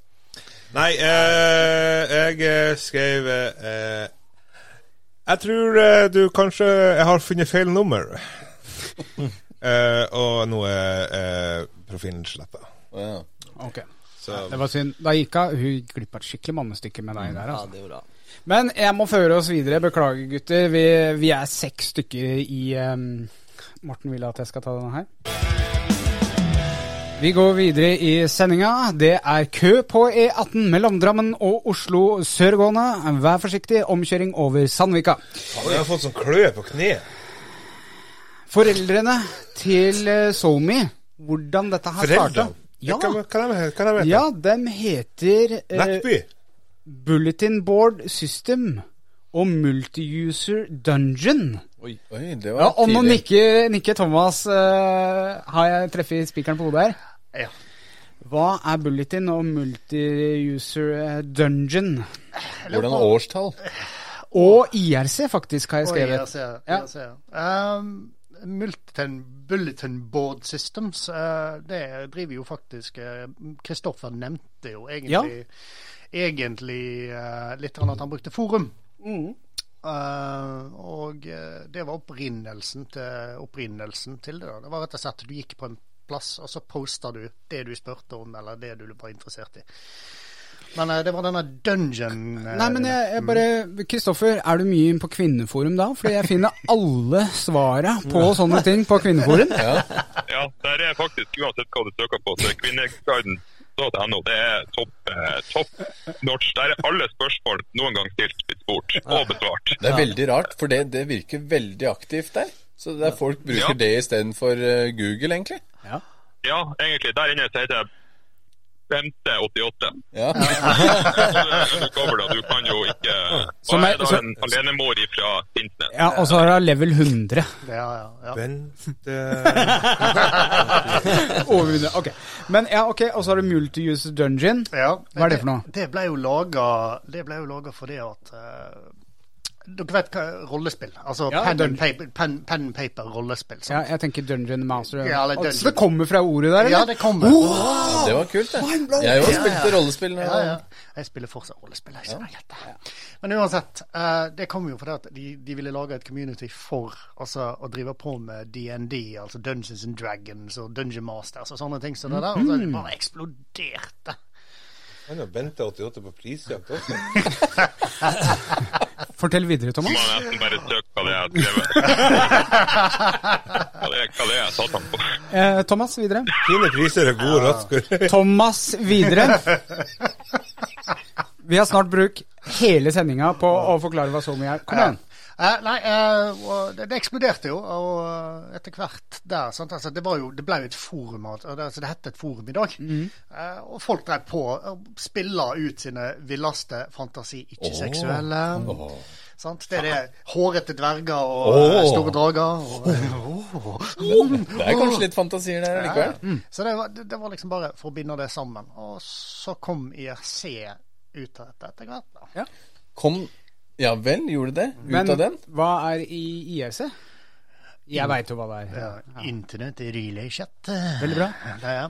S7: Nei, uh, jeg skrev eh, Jeg tror uh, du kanskje Jeg har funnet feil nummer. uh, og nå er uh, profilen sletta.
S6: Oh, ja.
S1: Ok.
S7: Så
S1: Det var synd. Da gikk hun Hun glipp av et skikkelig mannestykke med deg der.
S2: Ja,
S1: Altså.
S2: det gjorde jeg.
S1: Men jeg må føre oss videre. Beklager, gutter. Vi, vi er seks stykker i um, Morten vil at jeg skal ta denne her. Vi går videre i sendinga. Det er kø på E18 mellom Drammen og Oslo sørgående. Vær forsiktig, omkjøring over Sandvika.
S7: Faen, Jeg har fått sånn kløe på kneet.
S1: Foreldrene til SoMe, hvordan dette har starta? Ja,
S7: Hva, hva, de, hva de heter
S1: ja, de heter eh,
S7: Nettby?
S1: Bulletin Board System og Multi-User Dungeon.
S6: Oi, det var
S1: Ja, og nå nikker, nikker Thomas. Uh, har jeg treffet spikeren på hodet her?
S4: Ja.
S1: Hva er Bulletin og Multi-User eh, Dungeon?
S6: Hvordan årstall?
S1: Og IRC, faktisk, har jeg skrevet.
S4: Og IRC,
S1: Ja.
S4: IRC, ja. Um, Bulletin Board Systems, uh, det driver jo faktisk Kristoffer nevnte jo egentlig, ja. egentlig uh, litt at han brukte forum.
S1: Mm.
S4: Eh, og eh, det var opprinnelsen til, opprinnelsen til det. da. Det var rett og slett du gikk på en plass, og så posta du det du spurte om, eller det du var interessert i. Men eh, det var denne dungeon
S1: Nei, men jeg, jeg bare Kristoffer, er du mye inn på Kvinneforum da? Fordi jeg finner alle svara på sånne ting på Kvinneforum.
S5: Ja, der er faktisk, uansett hva du søker på, så er kvinneguiden.no det er topp, eh, topp notch. Der er alle spørsmål noen gang stilt, blitt spurt og besvart.
S6: Det er veldig rart, for det, det virker veldig aktivt der. Så det er folk bruker
S5: Ja.
S6: det istedenfor uh, Google, egentlig.
S5: Ja, egentlig. Der inne så heter jeg Bente 88.
S6: Ja.
S5: Du kan jo ikke
S1: Som
S5: Hva
S1: er-
S5: er da en alenemor fra Tintnes.
S1: Ja, Og så har hun level 100.
S4: Ja, ja, ja.
S7: Bente
S1: Over Ok. Men ja, ok, Og så har du multi-use Dungeon.
S4: Ja,
S1: Hva er det for noe?
S4: Det ble jo laga, det ble jo laga fordi at eh, Dere vet hva rollespill? Altså
S1: Ja,
S4: pen, and paper, pen, pen and paper rollespill.
S1: Ja, jeg tenker Dungeon Master.
S4: Ja, eller Dungeon.
S1: Så det kommer fra ordet der,
S4: Ja, det kommer.
S6: Det var kult, det. Jeg òg spilte rollespill.
S4: Ja, ja. Jeg spiller fortsatt rollespill. Jeg kjenner helt det. Men uansett, eh, det kom jo fordi at de, de ville lage et community for altså, å drive på med DND, altså Dungeons and Dragons og Dungeon Masters og sånne ting. Så det der, og så
S1: Mhm.
S4: det bare eksploderte.
S7: Han har Bente 88 på prisjakt også.
S1: Fortell videre,
S5: Thomas.
S1: Thomas.
S5: har nesten bare søkt hva det er jeg har skrevet. Hva det er, hva det jeg satt han på.
S1: Eh, Thomas, videre.
S7: Fine priser og gode rasker.
S1: Thomas, videre. Vi har snart bruk hele sendinga på å forklare hva SoMe er. Kom igjen.
S4: Eh, nei, eh, og det, det eksploderte jo, og eh, etter hvert der sant? Altså, det, var jo, det ble jo et forum, altså, det het et forum i dag. Eh, og folk drev på å spille ut sine villeste fantasi, ikke seksuelle. Sant? Det er det hårete dverger og oh. store drager. Og,
S6: Det er kanskje litt fantasier der likevel.
S4: Så det var, det, var liksom bare for å binde det sammen. Og så kom IRC ut av dette etter hvert. da.
S6: Kom Ja vel, gjorde det? Ut
S1: Men
S6: av den?
S1: hva er i IRC? Jeg veit jo hva det er.
S4: Ja, Internett relay chat.
S1: Veldig bra.
S4: Det ja.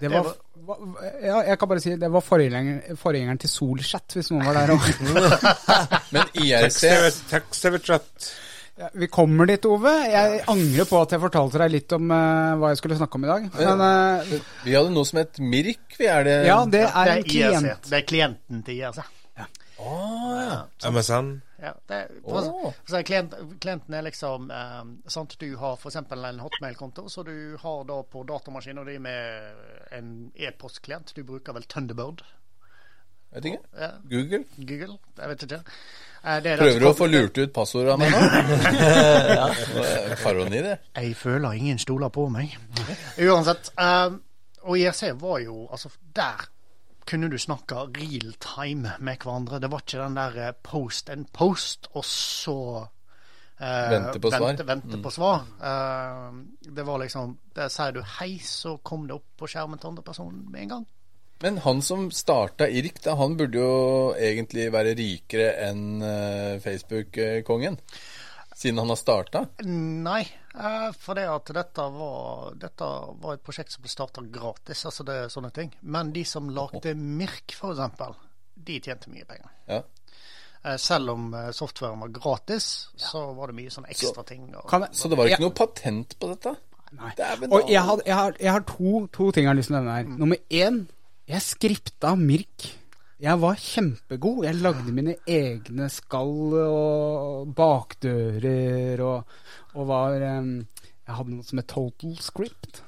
S1: Det var, ja, jeg kan bare si det var forgjengeren, forgjengeren til Solchat, hvis noen var der òg.
S6: Men IRC
S7: Tekst-TV-chat.
S1: Ja, vi kommer dit, Ove. Jeg angrer på at jeg fortalte deg litt om uh, hva jeg skulle snakke om i dag. Men uh,
S6: Vi hadde noe som het Mirk. Vi er det
S1: ja, det
S4: Det
S1: er
S4: er
S1: en
S4: IRC.
S1: klient.
S4: Det er klienten til IRC.
S7: MSN.
S4: Ja, det, for, for så klient, klienten er liksom eh, sant, Du har f.eks. en hotmail-konto, så du har da på datamaskinen din med en e-postklient. Du bruker vel Thunderbird?
S6: Vet ikke.
S4: Ja,
S6: Google.
S4: Google? Jeg vet ikke. Eh, det er
S6: Prøver du å få lurt ut passordet av meg nå? Paroni, det.
S4: Jeg føler ingen stoler på meg. Uansett. eh, og IRC var jo Altså, der kunne du snakke real time med hverandre. Det var ikke den der eh, post and post, og så eh,
S6: Vente på svar.
S4: Vente, vente på svar. Eh, det var liksom Der sier du hei, så kom det opp på skjermen til andre personen med en gang.
S6: Men han som starta IRK, da, han burde jo egentlig være rikere enn eh, Facebook-kongen. Siden han har starta.
S4: Nei, eh, for det at dette var, dette var et prosjekt som ble starta gratis, altså det er sånne ting. Men de som lagde Mirk, eksempel, de tjente mye penger.
S6: Ja.
S4: Eh, Selv om eh, softwaren var gratis, så var det mye sånne ekstra ting. Og,
S1: jeg,
S6: Så det var ikke
S1: Ja.
S6: noe patent på dette?
S1: Nei.
S6: Det
S1: Og jeg har, jeg har, jeg har to, to ting jeg har lyst til å nevne her. Nummer én, jeg skripta Mirk. Jeg var kjempegod. Jeg lagde mine egne skall og bakdører og, og var em, Jeg hadde noe som het Total Script.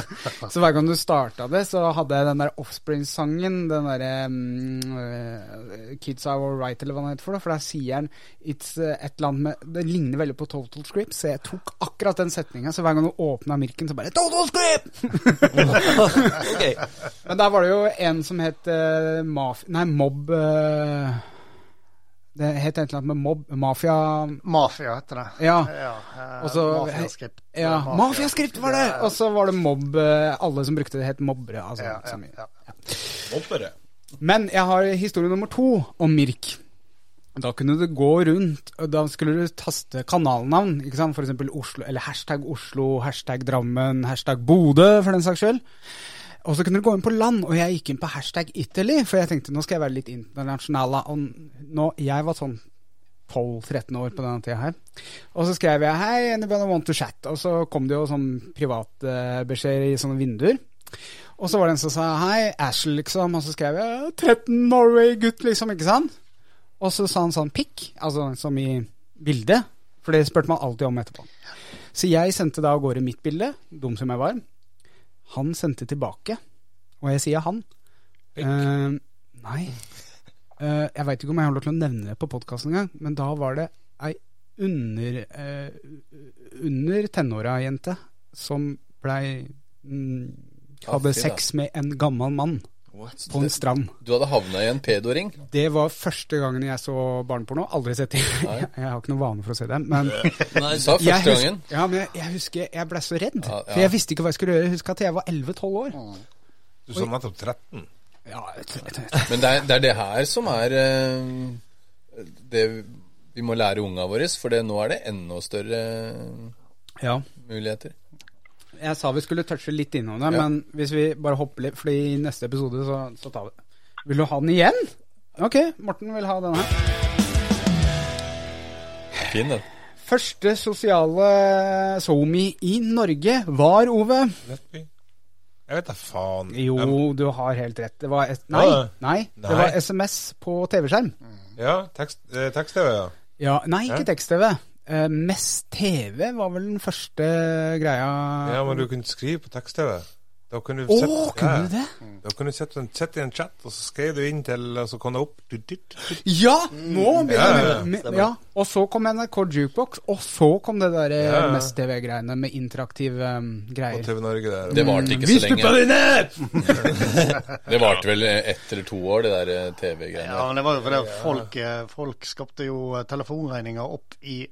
S1: så hver gang du starta det, så hadde jeg den der Offspring-sangen, den derre um, Kids Are Alright, eller hva den heter for noe. For der sier han It's uh, et eller annet med Det ligner veldig på Total Script, så jeg tok akkurat den setninga. Så hver gang du åpna Mirken, så bare Total Script!
S2: okay.
S1: Men der var det jo en som het uh, Maf... Nei, Mob eh, Det het et eller annet med Mob Mafia
S4: Mafia heter det.
S1: Ja.
S4: ja eh, Mafiaskript.
S1: Ja, Mafiaskript var det! Og så var det Mob eh, Alle som brukte det, het mobbere. Altså,
S4: ja, ja, ja.
S7: Mobbere.
S1: Men jeg har historie nummer to om Mirk. Da kunne du gå rundt, og da skulle du taste kanalnavn. ikke sant? For eksempel Oslo, eller hashtag Oslo, hashtag Drammen, hashtag Bodø, for den saks skyld. Og så kunne du gå inn på land, og jeg gikk inn på hashtag Italy, for jeg tenkte nå skal jeg være litt internasjonal. Og nå, jeg var sånn 12-13 år på denne tida her. Og så skrev jeg 'Hei, anybody want to chat?' Og så kom det jo sånn privatbeskjeder i sånne vinduer. Og så var det en som sa 'Hei, Ashel', liksom. Og så skrev jeg 13 Norway-gutt, liksom. Ikke sant? Og så sa han sånn 'pikk', altså som i bilde. For det spurte man alltid om etterpå. Så jeg sendte da av gårde mitt bilde, dum som jeg var. Han sendte tilbake, og jeg sier han. Uh, nei. Uh, jeg veit ikke om jeg har lov til å nevne det på podkasten engang, men da var det ei under, uh, under tenåra-jente som blei mm, Hadde sex med en gammel mann på en strand.
S6: Du hadde havna i en pedoring.
S1: Det var første gangen jeg så barneporno. Aldri sett det. Jeg, jeg har ikke noen vane for å se det. Men
S2: Nei,
S6: Du sa
S1: jeg
S6: første
S1: husker,
S6: gangen.
S1: ja, men jeg, jeg husker jeg ble så redd.
S6: Ja, ja.
S1: For jeg visste ikke hva jeg skulle gjøre. Jeg husker at jeg var 11-12 år.
S7: Du sa nettopp 13.
S1: Ja, jeg tror- jeg tror-
S6: Men det er, det er det her som er eh, det vi må lære unga våre, for det, nå er det enda større
S1: ja.
S6: muligheter.
S1: Jeg sa vi skulle touche litt innom det,
S6: Ja.
S1: men hvis vi bare hopper litt Fordi i neste episode så, så tar vi det. Vil du ha den igjen? Ok, Morten vil ha den her.
S6: Fin, den.
S1: Første sosiale SoMe i Norge var, Ove
S7: Jeg vet da faen.
S1: Jo, du har helt rett. Det var et, nei, nei, det var SMS på TV-skjerm.
S7: Ja, tekst, eh, tekst-TV, ja.
S1: Ja, nei, ikke tekst-TV. Eh, Mest TV var vel den første greia
S7: Ja, men du kunne skrive på tekst-TV. Da kunne du
S1: Å,
S7: oh,
S1: kunne
S7: ja,
S1: det?
S7: Da kunne du sette, en- sette i en chat, og så skrev du inn til Og så kom det opp du, du, du.
S1: Ja! Nå begynner
S7: Ja, ja,
S1: med- ja. Og så kom NRK Jukebox, og så kom det der
S7: Ja, ja.
S1: Mest-TV-greiene med interaktive um,
S7: på
S1: greier.
S7: TV Norge der.
S6: Det varte ikke
S1: Vis
S6: så lenge.
S1: dine!
S6: Det varte vel ett eller to år, det der eh, TV-greiene.
S4: Ja, men det var jo fordi folk, eh, folk skapte jo eh, telefonregninger opp i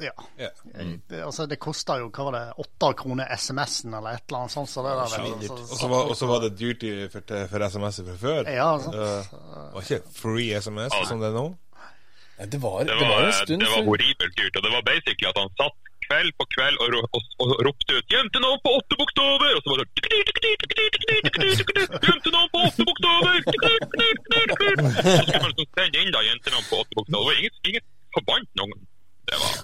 S4: Ja.
S7: Ja.
S4: Eh, Det, altså, det kosta jo hva var det, åtte kroner SMS-en eller et eller annet sånt. Så det
S7: Og så var, var det dyrt for, for SMS-er fra før.
S4: Ja, sant.
S7: Det var ikke free SMS som det er nå.
S6: Nei, det, var,
S5: Det
S6: det var
S5: var,
S6: en stund
S5: det var horribelt dyrt. Og det var basically at han satt kveld på kveld og, og, og ropte ut 'Jentenavn på åtte bokstaver!' Og så var det Jentenavn på åtte bokstaver! Så skulle man liksom sende inn da jentenavn på åtte bokstaver. Det var ingen, ingen forbandt noen. Det var,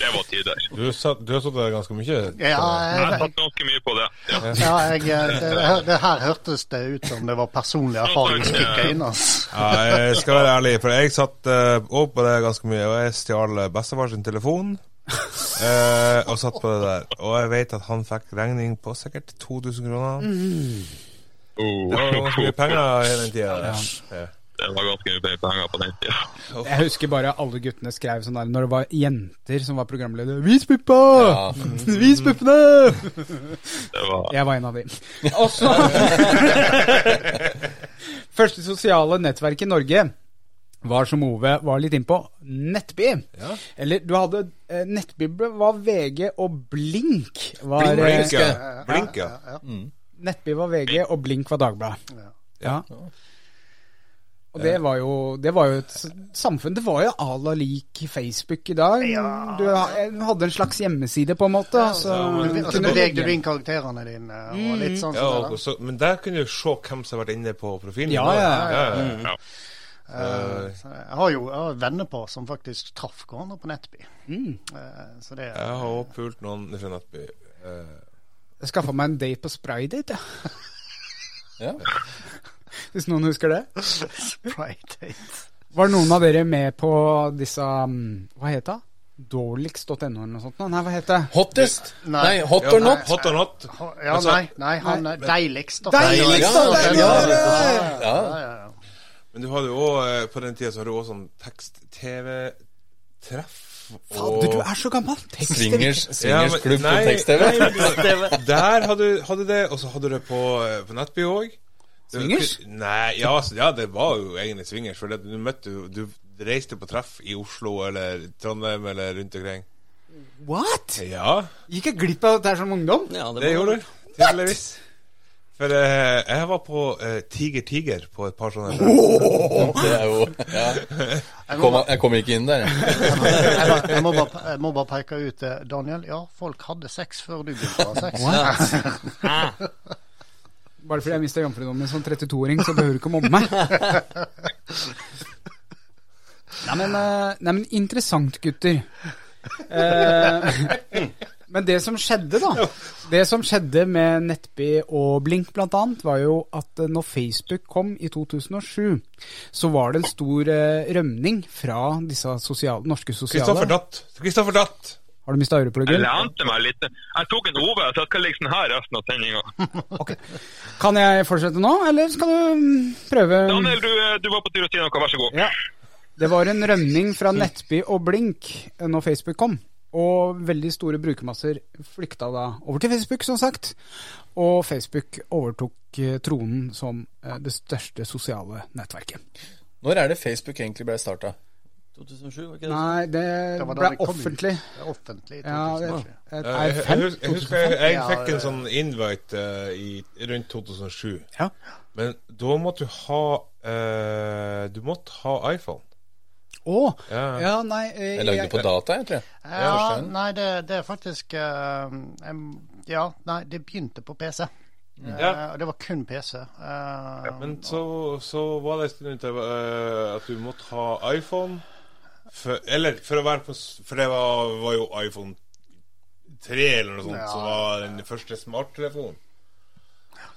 S5: det var tider.
S7: Du, satt, du har sittet der ganske mye?
S4: Ja,
S5: Jeg
S4: har
S5: satt ganske mye på det. Ja.
S4: ja jeg, eh, det, det- her hørtes det ut som det var personlig erfaring som kicka inn. Altså.
S7: Ja, jeg skal være ærlig, for jeg satt uh, på det ganske mye, og jeg stjal bestefar sin telefon. eh, og satt på det der. Og jeg vet at han fikk regning på sikkert 2000 kroner.
S5: Oh,
S7: Det var ganske mye penger i den tida. Ja.
S5: Det var ganske mye penger på den tida.
S1: Jeg husker bare alle guttene skrev sånn der når det var jenter som var programledere. Vis puppa!
S6: Ja.
S1: Vis puppene!
S5: Var
S1: Jeg var en av de. Også Første sosiale nettverk i Norge var, som Ove var litt innpå, Nettby. Eller du hadde eh, Nettby var VG, og Blink var eh,
S7: Blink, ja. Blink, ja.
S1: Nettby var VG, og Blink var Dagbladet. Ja. Og det var jo Det var jo et samfunn Det var jo à la lik Facebook i dag. Du hadde en slags hjemmeside, på en måte. Så
S4: Og altså, bevegde du inn karakterene dine. Og litt sånn
S7: Ja, og så, men der kunne du se hvem som har vært inne på profilen.
S1: Ja, ja.
S7: ja, ja.
S5: ja.
S4: Eh, Jeg har jo jeg har vennepar som faktisk traff hverandre på Nettby. Eh, Så det
S7: Jeg har òg pult noen fra Nettby. Uh.
S1: Jeg skaffa meg en date på Spraydate, ja.
S6: Ja.
S1: hvis noen husker det. Var noen av dere med på disse um, Hva het det? Dårligst.no eller noe sånt? Nei, hva het det?
S6: Hottest?
S4: Nei.
S6: Nei, hot or not?
S7: Hot or not.
S4: Ja, nei, nei, han er deiligst.
S1: Deiligst,
S6: Ja, ja,
S1: Ja, ja, ja.
S6: Ja.
S4: Ja, ja, ja.
S7: Men du hadde jo òg På den tida så hadde du òg sånn tekst-TV-treff.
S1: Fader, du er så gammel!
S6: Swingers,
S7: Ja, men-
S6: swingers klubb på tekst-TV.
S7: Der hadde du hadde det, og så hadde du det på, eh, på Nettby òg.
S1: Swingers?
S7: Nei, ja, altså, ja, det var jo egentlig swingers. For det, du møtte jo Du reiste på treff i Oslo eller Trondheim eller rundt omkring.
S1: What?
S7: Ja,
S1: Gikk jeg glipp av dette her som ungdom?
S2: Ja,
S7: det gjorde du. Tydeligvis. For eh, jeg var på eh, Tiger Tiger på et par sånne oh!
S6: Det er jo ja. jeg, kom, jeg kom ikke inn der. jeg.
S4: Må- jeg, må bare, jeg må bare peke ut eh, Daniel. Ja, folk hadde sex før du begynte å ha sex.
S1: Bare fordi jeg mista jomfrudommen som 32-åring, så behøver du ikke å mobbe meg. Nei, men, eh, nei, men interessant, gutter. Eh, men det som skjedde, da Det som skjedde med Nettby og Blink, blant annet, var jo at eh, når Facebook kom i 2007, så var det en stor eh, rømning fra disse sosiale, norske
S7: Kristoffer
S1: sosiale
S7: datt. Kristoffer datt.
S1: Har du mista
S5: Jeg lente meg litt. Jeg tok en Ove, så jeg skal ligge sånn her resten av sendinga.
S1: Ok. Kan jeg fortsette nå, eller skal du mm, prøve
S5: Daniel, du, eh, du var på tur å si noe. Vær så god.
S1: Ja. Det var en rømning fra Nettby og Blink eh, når Facebook kom. Og veldig store brukermasser flykta da over til Facebook, som sagt. Og Facebook overtok eh, tronen som det største sosiale nettverket.
S6: Når er det Facebook egentlig ble starta?
S2: 2007, var ikke det?
S1: Nei, det
S4: Det
S1: ble
S4: det
S1: offentlig.
S4: Det er Offentlig. i
S1: Ja, det,
S4: 2007.
S7: Ja, jeg, jeg, jeg husker jeg, jeg fikk en sånn invite uh, i, rundt 2007.
S1: Ja.
S7: Men da måtte du ha uh, Du måtte ha iPhone.
S1: Å!
S7: Ja.
S1: Ja, nei eh,
S6: Jeg lagde på data, jeg, tror jeg.
S4: Ja, nei, det, det er faktisk uh, Ja, nei, det begynte på PC.
S7: Ja.
S4: Eh, det var kun PC. Eh,
S7: Men så, så var det en stund eh, at du måtte ha iPhone. For, eller for å være på For det var, var jo iPhone 3 eller noe sånt
S4: Ja.
S7: som var den første smarttelefonen.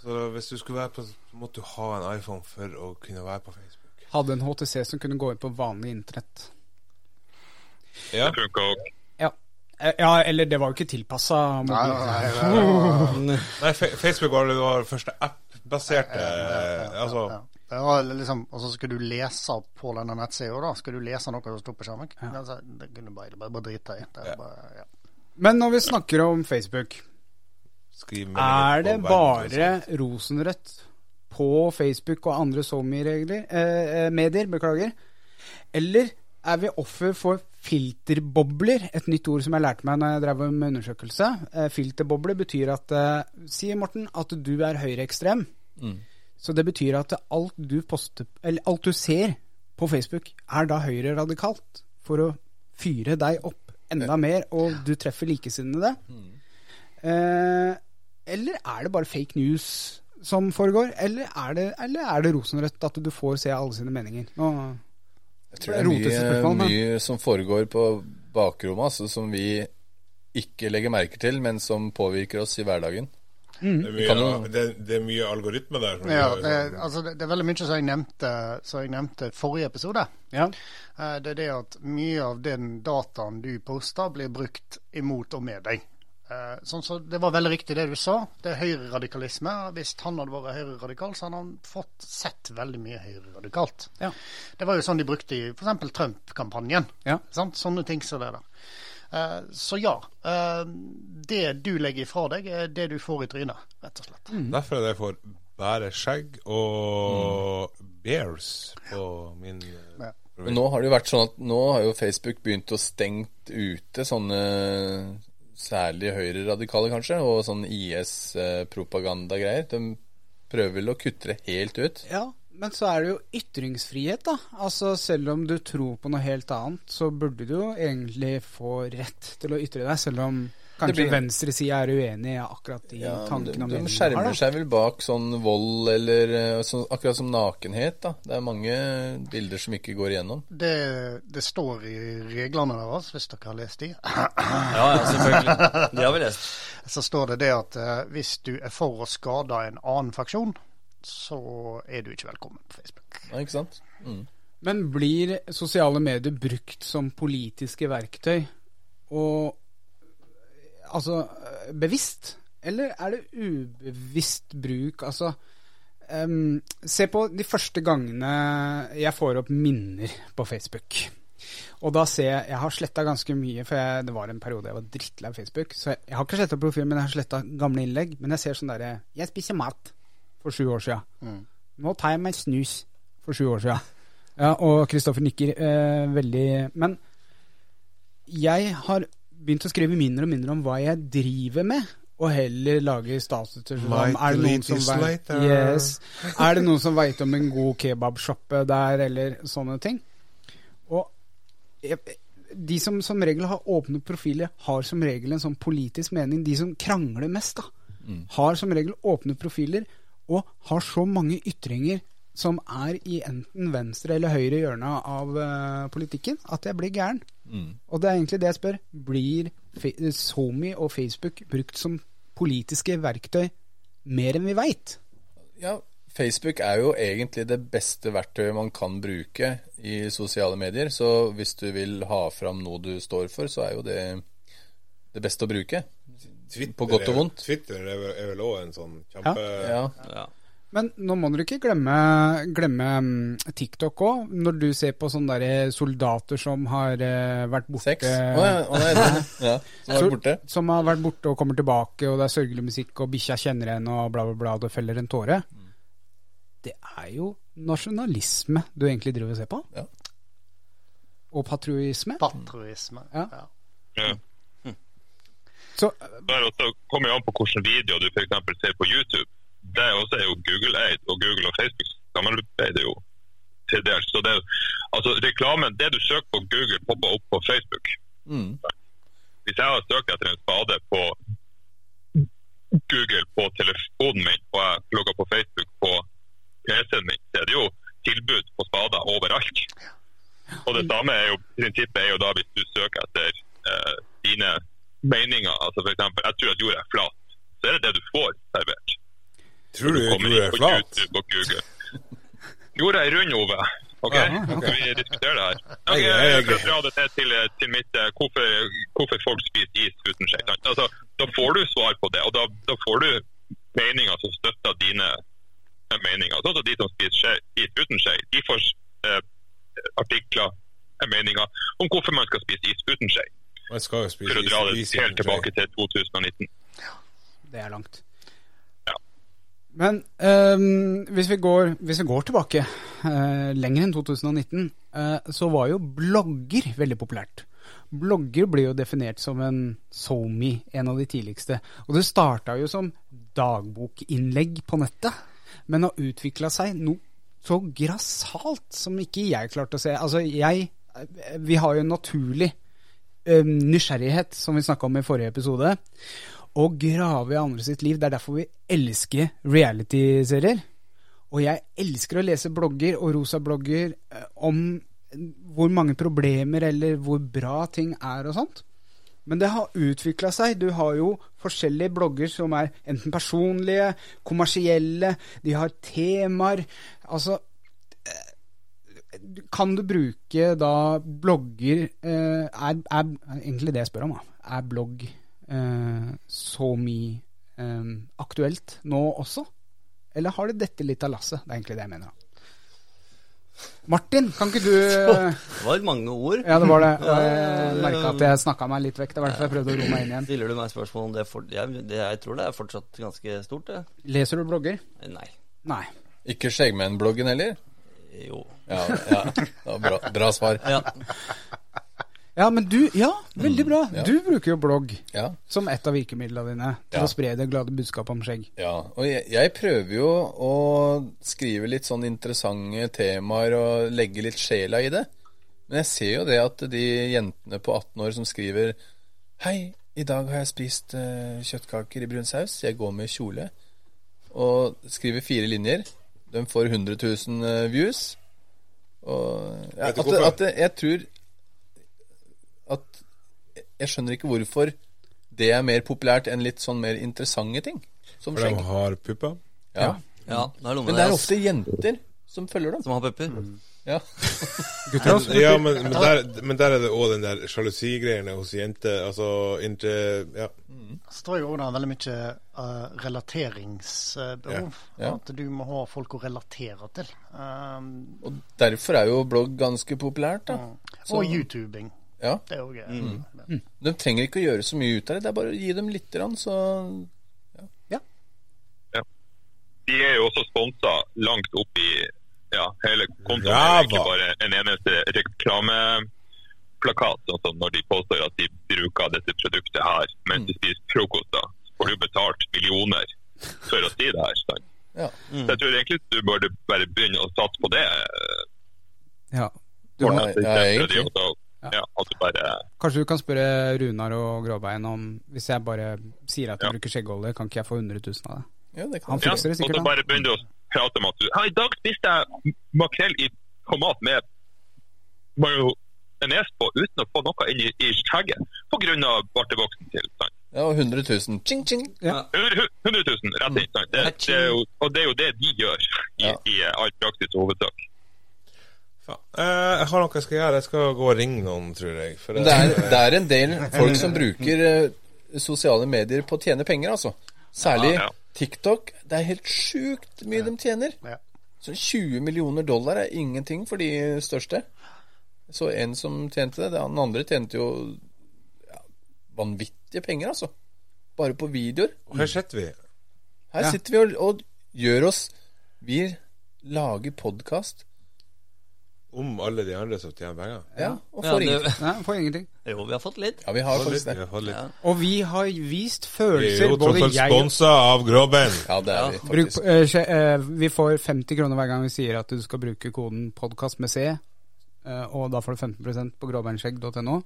S7: Så hvis du skulle være på Så måtte du ha en iPhone for å kunne være på Facebook.
S1: Hadde en HTC som kunne gå inn på vanlig internett.
S7: Ja.
S5: Det.
S1: Ja. Ja, eller det var jo ikke tilpassa
S4: Nei, nei, nei, nei.
S7: Facebook var det første app-baserte Altså
S4: Ja. Liksom, og så skal du lese på denne nettsida, da. Skal du lese noe som står på skjermen. Altså, det kunne du bare, bare, bare drite i. Det bare, ja.
S1: Men når vi snakker om Facebook, er det bare rosenrødt på Facebook og andre SoMe-regler eh, eh, medier? Beklager. Eller er vi offer for filterbobler? Et nytt ord som jeg lærte meg når jeg drev med undersøkelse. Eh, filterbobler betyr at eh, Si, Morten, at du er høyreekstrem. Så det betyr at alt du poster Eller alt du ser på Facebook, er da høyreradikalt. For å fyre deg opp enda mer, og du treffer likesinnede. Eh, eller er det bare fake news som foregår? Eller er det, eller er det rosenrødt at du får se alle sine meninger? Nå,
S6: Jeg tror det er mye,
S1: men-
S6: mye som foregår på bakrommet, altså, som vi ikke legger merke til, men som påvirker oss i hverdagen.
S7: Det er mye, det, det er mye algoritme der.
S4: Ja, det, altså det, det er veldig mye som jeg nevnte som jeg nevnte forrige episode.
S1: ja.
S4: Eh, Det er det at mye av den dataen du poster, blir brukt imot og med deg. Eh, Sånn så Det var veldig riktig det du sa. Det er høyreradikalisme. Hvis han hadde vært høyreradikal, så hadde han fått sett veldig mye høyreradikalt.
S1: Ja.
S4: Det var jo sånn de brukte i f.eks. Trump-kampanjen.
S1: Ja.
S4: Sånne ting som det der. Eh, Så ja. eh, Det du legger ifra deg, er det du får i trynet, rett og slett.
S7: Derfor er det for bare skjegg og bears på min
S4: Ja.
S6: Men nå har det jo vært sånn at nå har jo Facebook begynt å stengt ute sånne særlig høyreradikale, kanskje, og sånn IS-propagandagreier. De prøver vel å kutte det helt ut.
S1: ja. Men så er det jo ytringsfrihet, da. Altså Selv om du tror på noe helt annet, så burde du jo egentlig få rett til å ytre deg, selv om kanskje
S6: blir-
S1: venstresida er uenig i akkurat de
S6: Ja, de,
S1: tankene og
S6: de
S1: meningene
S6: skjermer
S1: har,
S6: seg vel bak sånn vold eller eh, sånn, akkurat som nakenhet, da. Det er mange bilder som ikke går igjennom.
S4: Det, det står i reglene deres, hvis dere har lest de.
S2: Ja, ja, selvfølgelig. De har vi lest.
S4: Så står det det at uh, hvis du er for å skade en annen faksjon, så er du ikke velkommen på Facebook.
S6: Ja, ikke sant? Mm.
S1: Men blir sosiale medier brukt som politiske verktøy, og altså øh, bevisst? Eller er det ubevisst bruk? Altså um, Se på de første gangene jeg får opp minner på Facebook. Og da ser jeg Jeg har sletta ganske mye, for jeg, det var en periode jeg var drittlei av Facebook. Så jeg, jeg har ikke sletta profilen, men jeg har sletta gamle innlegg. Men jeg ser sånn derre Jeg spiser mat for sju år sia. Nå tar jeg meg snus for sju år sia. Ja, og Kristoffer nikker eh, veldig Men jeg har begynt å skrive mindre og mindre om hva jeg driver med, og heller lage statuser som er det noen som vet, yes, Er det noen som veit om en god kebabsjappe der, eller sånne ting? Og jeg, de som som regel har åpne profiler, har som regel en sånn politisk mening. De som krangler mest, da, har som regel åpne profiler og har så mange ytringer som er i enten venstre eller høyre hjørne av uh, politikken, at jeg blir gæren. Og det er egentlig det jeg spør. Blir SoMe og Facebook brukt som politiske verktøy mer enn vi veit?
S6: Ja, Facebook er jo egentlig det beste verktøyet man kan bruke i sosiale medier. Så hvis du vil ha fram noe du står for, så er jo det det beste å bruke.
S7: Twitter
S6: På godt og vondt.
S7: Twitter er vel- òg en sånn kjempe
S6: Ja,
S2: Ja.
S1: Men nå må dere ikke glemme, glemme mm, TikTok òg, når du ser på sånne der soldater som har eh, vært borte
S6: sex. Oh, ja, Oh, nei, ja, som har borte.
S1: Som har vært borte og kommer tilbake, og det er sørgelig musikk, og bikkja kjenner en, og bla, bla, bla, og det feller en tåre. Det er jo nasjonalisme du egentlig driver og ser på.
S6: Ja.
S1: Og patriotisme.
S4: Patriotisme.
S1: Ja.
S4: Ja.
S1: Så
S5: Det er kommer jo an på hvilken video du eksempel ser på YouTube. Det er også er jo Google-eid, og Google og Facebook samarbeider jo til dels. Så det, altså reklamen, det du søker på Google, popper opp på Facebook.
S6: Mm.
S5: Hvis jeg har søkt etter en spade på Google på telefonen min, og jeg logger på Facebook på PC-en min, så er det jo tilbud på spader overalt. Og det samme er jo, prinsippet er jo da hvis du søker etter eh, dine meninger, altså for eksempel, jeg tror at jorda er flat, så er det det du får servert.
S7: Tror du
S5: du
S7: jorda er flat?
S5: Jorda er rund, Ove. Ok, Skal vi diskutere det her? Ok,
S7: Jeg- skal
S5: For å dra det til, til, mitt eh, hvorfor, hvorfor folk spiser is uten skje. Altså, da får du svar på det, og da, da får du meninger som støtter dine eh, meninger. Sånn som de som spiser is uten skje, de får eh, artikler, eh, meninger om hvorfor man skal spise is uten skje.
S7: Man skal jo spise
S5: For å dra det helt tilbake til 2019.
S1: Ja, Det er langt.
S5: Ja.
S1: Men um, hvis, vi går, hvis vi går tilbake uh, lenger enn 2019, uh, så var jo blogger veldig populært. Blogger blir jo definert som en SoMe, en av de tidligste. Og det starta jo som dagbokinnlegg på nettet, men har utvikla seg noe så grassat som ikke jeg klarte å se. Altså, jeg Vi har jo en naturlig nysgjerrighet, som vi snakka om i forrige episode, å grave i andre sitt liv. Det er derfor vi elsker reality-serier. Og jeg elsker å lese blogger og rosa-blogger eh, om hvor mange problemer eller hvor bra ting er og sånt. Men det har utvikla seg. Du har jo forskjellige blogger som er enten personlige, kommersielle, de har temaer. Altså Kan du bruke da blogger eh, er, er egentlig det jeg spør om, da. Er blogg eh, så mye eh, aktuelt nå også? Eller har det dette litt av lasset? Det er egentlig det jeg mener. da. Martin, kan ikke du eh,
S2: Det var mange ord.
S1: Ja, det var det. Jeg
S2: det-
S1: merka at jeg snakka meg litt vekk. Det var derfor jeg prøvde å roe meg inn igjen.
S2: Stiller du meg spørsmål om det, for, jeg, det Jeg tror det er fortsatt ganske stort, det.
S1: Leser du blogger?
S2: Nei.
S1: Nei.
S6: Ikke Skjeggmenn-bloggen heller?
S2: Jo.
S6: Ja, ja. Det var bra, bra svar.
S2: Ja.
S1: Ja, men du Ja, veldig bra.
S6: ja.
S1: Du bruker jo blogg
S6: Ja,
S1: som et av virkemidlene dine til
S6: Ja.
S1: å spre det glade budskapet om skjegg.
S6: ja. Og jeg, jeg prøver jo å skrive litt sånn interessante temaer og legge litt sjela i det. Men jeg ser jo det at de jentene på 18 år som skriver Hei, i dag har jeg spist eh, kjøttkaker i brun saus. Jeg går med kjole. Og skriver fire linjer. De får 100 000 eh, views. Og ja, at, at jeg tror at Jeg skjønner ikke hvorfor det er mer populært enn litt sånn mer interessante ting. Som
S7: For de har pupper.
S6: Ja.
S2: ja, det noe med
S6: Men det er ofte jenter som følger dem.
S2: som har pupper.
S6: Ja.
S1: Gutter også?
S7: Ja, men, men, der, men der er det òg den der sjalusigreiene hos jenter. Altså inntil Ja.
S4: Så tror jeg òg det er veldig mye uh, relateringsbehov.
S6: Ja.
S4: At du må ha folk å relatere til. Um,
S6: Og derfor er jo blogg ganske populært, da. Mm.
S4: og YouTubing.
S6: Ja.
S4: Det er òg
S6: De trenger ikke å gjøre så mye ut av det. Det er bare å gi dem litt, grann, så
S5: De er jo også sponsa langt opp i ja, hele kontoen.
S7: ja,
S5: er ikke bare en eneste reklameplakat. Sånn som når de påstår at de bruker dette produktet her mens de spiser frokost. da, får du betalt millioner for å si det her. Sånn.
S6: ja.
S5: Så jeg tror egentlig du burde bare begynne å satse på det.
S1: Ja. Du, må,
S6: ja, egentlig.
S5: Ja, du bare
S1: kanskje du kan spørre Runar og Gråbein om Hvis jeg bare sier at jeg
S5: Ja.
S1: bruker skjeggolje, kan ikke jeg få 100 000 av det?
S6: Ja, det kan
S1: Han fikser det
S5: og
S1: sikkert,
S5: så bare begynner du å prate om at du «Ja, I dag spiste jeg makrell i tomat med majones på uten å få noe inn i, i skjegget pga. bartevoksen til. Sant?
S6: Ja, og 100 000. Ching, ching.
S5: Ja. 100 000 rett inn. Sant? Det, det er jo, og det er jo det de gjør i,
S6: Ja.
S5: i eh, all praksis og hovedsak.
S7: Eh, jeg har noe jeg skal gjøre. Jeg skal gå og ringe noen, tror jeg. For
S6: det er, det er en del folk som bruker eh, sosiale medier på å tjene penger, altså. Særlig
S5: Ja, ja.
S6: TikTok. Det er helt sjukt mye de tjener.
S4: Ja.
S6: Så 20 millioner dollar er ingenting for de største. Så en som tjente det, den andre tjente jo ja, vanvittige penger, altså. Bare på videoer.
S7: Og her sitter vi.
S6: Her
S1: Ja.
S6: sitter vi og, og gjør oss Vi lager podkast,
S7: Om alle de andre som tjener penger.
S6: ja, og
S2: Ja,
S6: får
S2: det,
S6: ingenting.
S1: Nei, får ingenting.
S2: jo, vi har fått litt.
S6: Ja, vi har
S7: Fått litt, vi har fått litt.
S2: Ja.
S1: Og vi har vist følelser,
S7: Vi er jo tross alt sponsa av Gråbein.
S6: Ja, det er
S2: Ja.
S6: vi
S1: Bruk,
S6: faktisk.
S1: eh, skje- eh, vi får 50 kroner hver gang vi sier at du skal bruke koden 'podkast med C', uh, og da får du 15% på gråbeinskjegg.no.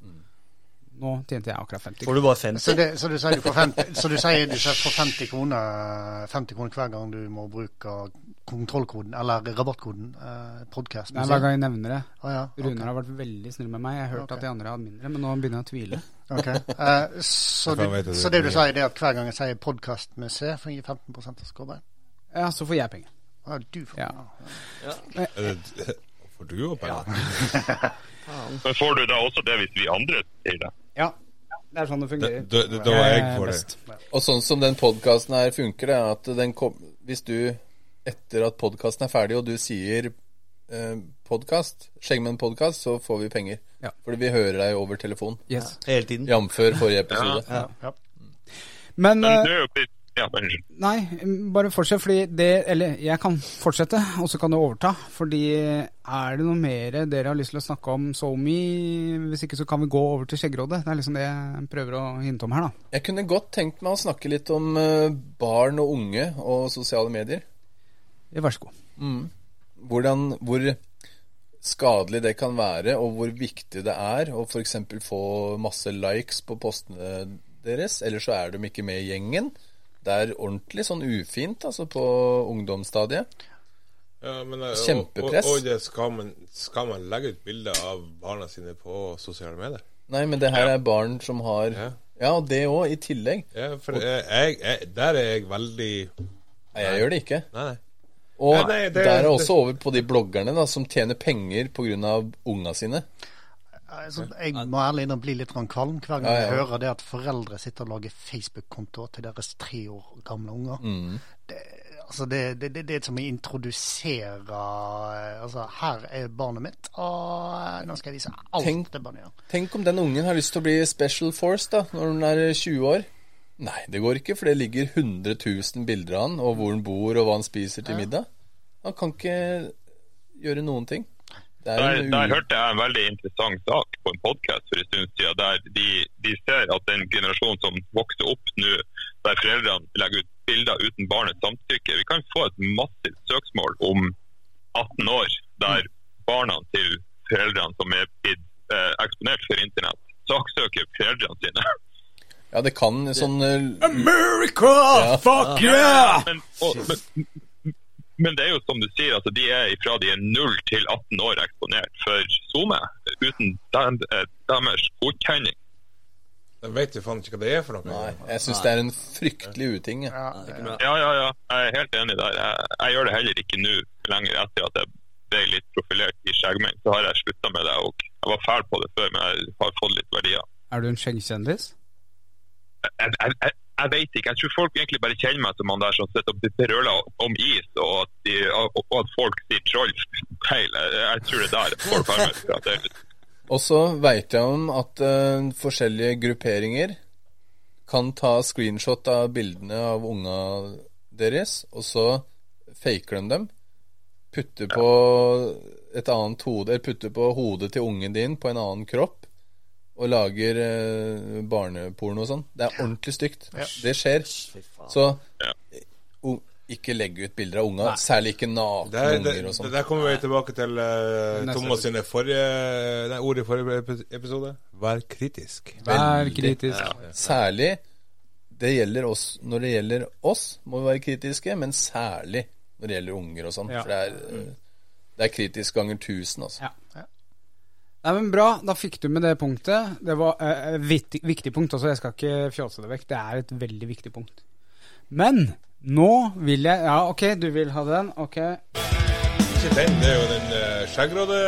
S1: Nå tjente jeg akkurat 50
S2: Får du bare
S4: Så, det, så du sier du får 50, så du sier du får 50 kroner, 50 kroner hver gang du må bruke kontrollkoden, eller rabattkoden, eh, podkast.
S1: Hver gang jeg nevner det.
S4: Å, ja.
S1: Runar har vært veldig snill med meg. Jeg har hørt
S4: okay.
S1: at de andre hadde mindre, men nå begynner jeg å tvile.
S4: Okay. Eh, så, du,
S7: det
S4: så det du sier, det er at hver gang jeg sier podkast med C, får jeg 15 av skåret.
S1: Ja, så får jeg penger.
S4: Ja, du får
S1: Ja.
S4: ja.
S7: Er Får du opp, penger?
S5: Men får du da også det hvis vi andre sier det?
S1: Ja. Det er sånn det fungerer.
S7: Da- da- da jeg
S1: Eh,
S7: for det.
S6: Og sånn som den podkasten her funker, det er at den kom, hvis du etter at podkasten er ferdig, og du sier eh, podkast, Skjeggmenn-podkast, så får vi penger.
S1: Ja.
S6: Fordi vi hører deg over telefon.
S1: Yes.
S2: Hele tiden.
S6: Jf. forrige episode.
S4: Ja.
S1: Men
S5: Men ja, unnskyld.
S1: Nei, bare fortsett, fordi det Eller jeg kan fortsette, og så kan du overta. Fordi er det noe mer dere har lyst til å snakke om SoMe? Hvis ikke så kan vi gå over til Skjeggrådet. Det er liksom det jeg prøver å hinte om her, da.
S6: Jeg kunne godt tenkt meg å snakke litt om eh, barn og unge og sosiale medier.
S1: Vær så god.
S6: Hvordan, hvor skadelig det kan være, og hvor viktig det er å f.eks. få masse likes på postene deres, eller så er de ikke med i gjengen. Det er ordentlig sånn ufint, altså, på ungdomsstadiet.
S7: Ja, men, eh,
S6: Kjempepress.
S7: Og, og det skal, man, skal man legge ut bilder av barna sine på sosiale medier?
S6: Nei, men det her er barn som har
S7: Ja.
S6: Ja, og det òg, i tillegg.
S7: Ja, for og, jeg, jeg, der er jeg veldig
S6: Nei, jeg gjør det ikke.
S7: Nei, nei.
S6: Og
S7: Nei, det-
S6: der er også over på de bloggerne da, som tjener penger pga. unga sine.
S4: Altså, jeg må ærlig innrømme bli litt grann kvalm hver gang
S6: Ja, ja.
S4: jeg hører det at foreldre sitter og lager Facebook-kontoer til deres tre år gamle unger.
S6: Mm.
S4: Det, altså det, det, det, det er som å introdusere eh, Altså, her er barnet mitt, og nå skal jeg vise alt
S6: Tenk-
S4: det barnet gjør.
S6: Tenk om den ungen har lyst til å bli Special Force da, når hun er 20 år. Nei, det går ikke, for det ligger 100 000 bilder av han, og hvor han bor, og hva han spiser til middag. Han kan ikke gjøre noen ting. Er
S5: Der, der hørte jeg en veldig interessant sak på en podkast for en stund siden, der de, de ser at den generasjonen som vokser opp nå, der foreldrene legger ut bilder uten barnets samtykke Vi kan få et massivt søksmål om 18 år, der barna til foreldrene som er blitt eh, eksponert for internett, saksøker foreldrene sine.
S6: Ja, det kan sånn uh,
S1: America! Fuck yeah!
S5: Men, og, men, men det er jo som du sier, altså de er fra de er 0 til 18 år eksponert for SoMe, uten dem, eh, deres godkjenning.
S7: Jeg vet jo faen ikke hva det er for noe.
S6: Nei, jeg syns det er en fryktelig uting. Ja.
S5: Ja, ja, ja. Jeg er helt enig der. Jeg, jeg gjør det heller ikke nå lenger etter at jeg ble litt profilert i skjeggmenn. Så har jeg slutta med det. og Jeg var fæl på det før, men jeg har fått litt verdier.
S1: Er du en skjeggkjendis?
S5: Jeg, jeg, jeg, vet ikke. Jeg tror folk egentlig bare kjenner meg som han der som sitter og brøler om is, og at, de, og, og at folk sier troll feil. Jeg, jeg tror det er der folk har meg fra. Det
S6: Og så veit jeg om at uh, forskjellige grupperinger kan ta screenshot av bildene av unga deres, og så faker de dem. Putter på et annet hode Eller putter på hodet til ungen din på en annen kropp. Og lager eh, barneporno og sånn. Det er ordentlig stygt. Det skjer. Så o- ikke legg ut bilder av unga, særlig ikke nakne unger og sånn.
S7: der kommer vi tilbake til
S1: uh,
S7: Thomas sine forrige nei, ord i forrige episode. Vær kritisk.
S1: Vær kritisk.
S6: Særlig det gjelder oss Når det gjelder oss, må vi være kritiske, men særlig når det gjelder unger og sånn.
S1: Ja.
S6: For det er, eh, det er kritisk ganger tusen, altså.
S1: Ja. Nei, men Bra, da fikk du med det punktet. Det var eh, et viktig, viktig punkt også, jeg skal ikke fjåse det vekk. Det er et veldig viktig punkt. Men nå vil jeg Ja, ok, du vil ha den. Ok.
S7: Ikke den, det er jo den uh, skjeggråde...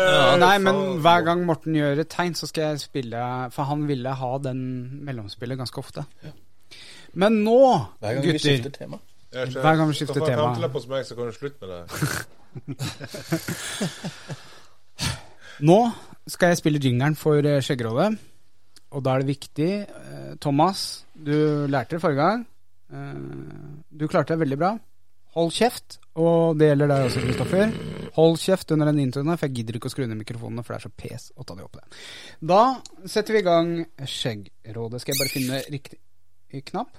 S1: Nei, men hver gang Morten gjør et tegn, så skal jeg spille For han ville ha den mellomspillet ganske ofte. Men nå,
S6: Hver gang vi skifter tema.
S7: Ikke,
S1: hver gang vi skifter
S7: Skal få en
S1: tema.
S7: hos meg, så kan du slutte med det.
S1: Nå skal jeg spille jingeren for Skjeggerådet, Og da er det viktig eh, Thomas, du lærte det forrige gang. Eh, Du klarte det veldig bra. Hold kjeft. Og det gjelder deg også, Kristoffer. Hold kjeft under den introen, for jeg gidder ikke å skru ned mikrofonene, for det er så pes å ta det opp. det. Da setter vi i gang Skjeggrådet. Skal jeg bare finne riktig knapp?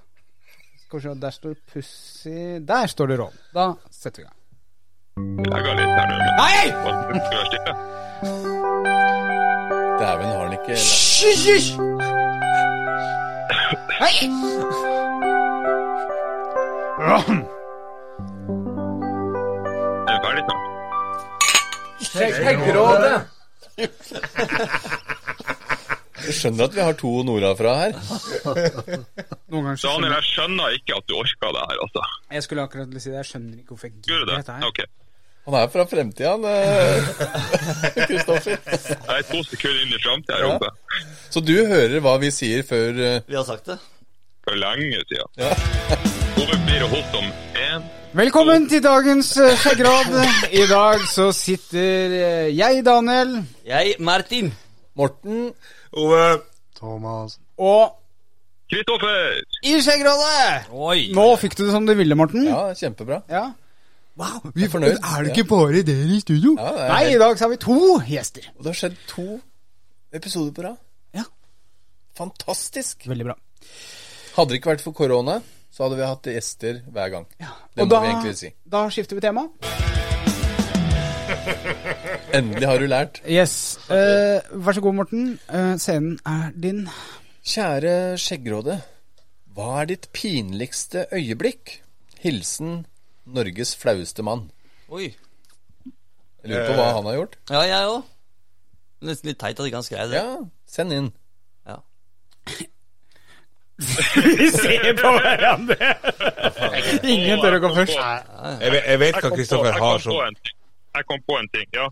S1: Skal vi se, der står Pussy Der står det råd. Da setter vi i gang.
S5: Jeg ga litt her nå.
S1: Nei!
S5: Jeg?
S6: Dæven, har han ikke
S1: Hysj! Hei!
S5: Er vi ferdig snart?
S6: Skjeggrådet! Du skjønner at vi har to Nora fra her?
S1: Noen ganger så
S5: Daniel, jeg skjønner ikke at du orka det her, altså.
S1: Jeg skulle akkurat si det, jeg skjønner ikke hvorfor jeg gidder dette her.
S5: Ok.
S6: Han er fra fremtida, han. eh, Kristoffer.
S5: Jeg er to sekunder inn i framtida her
S6: Ja. Så du hører hva vi sier før eh,
S2: Vi har sagt det.
S5: For lenge siden. Ove blir det hos om én.
S1: Velkommen til dagens eh, skjeggrad. I dag så sitter jeg, Daniel,
S2: Jeg, Martin.
S6: Morten
S7: Ove.
S4: Thomas.
S1: og
S5: Kristoffer!
S1: i skjeggradet! Nå fikk du det som du ville, Morten.
S6: Ja, kjempebra.
S1: Ja. Wow,
S6: vi er fornøyd.
S1: Er det ikke bare dere i studio?
S6: Ja, er
S1: Nei, i dag så har vi to gjester.
S6: Og det har skjedd to episoder på rad.
S1: Ja.
S6: Fantastisk.
S1: Veldig bra.
S6: Hadde det ikke vært for korona, så hadde vi hatt gjester hver gang. Det
S1: Og
S6: må
S1: da,
S6: vi egentlig si.
S1: da skifter vi tema.
S6: Endelig har du lært.
S1: Yes. Uh, vær så god, Morten. Uh, scenen er din.
S6: Kjære Skjeggråde. Hva er ditt pinligste øyeblikk? Hilsen Norges flaueste mann.
S2: Oi.
S6: Jeg lurer på hva han har gjort.
S2: Ja, jeg òg. Nesten litt teit at ikke han skrev det.
S6: Ja, send inn.
S2: Ja.
S1: Vi ser på hverandre! Ingen tør å gå først.
S7: Jeg, vet- jeg vet hva Kristoffer har
S5: kom
S7: som
S5: på en ting. jeg kom på en ting, ja.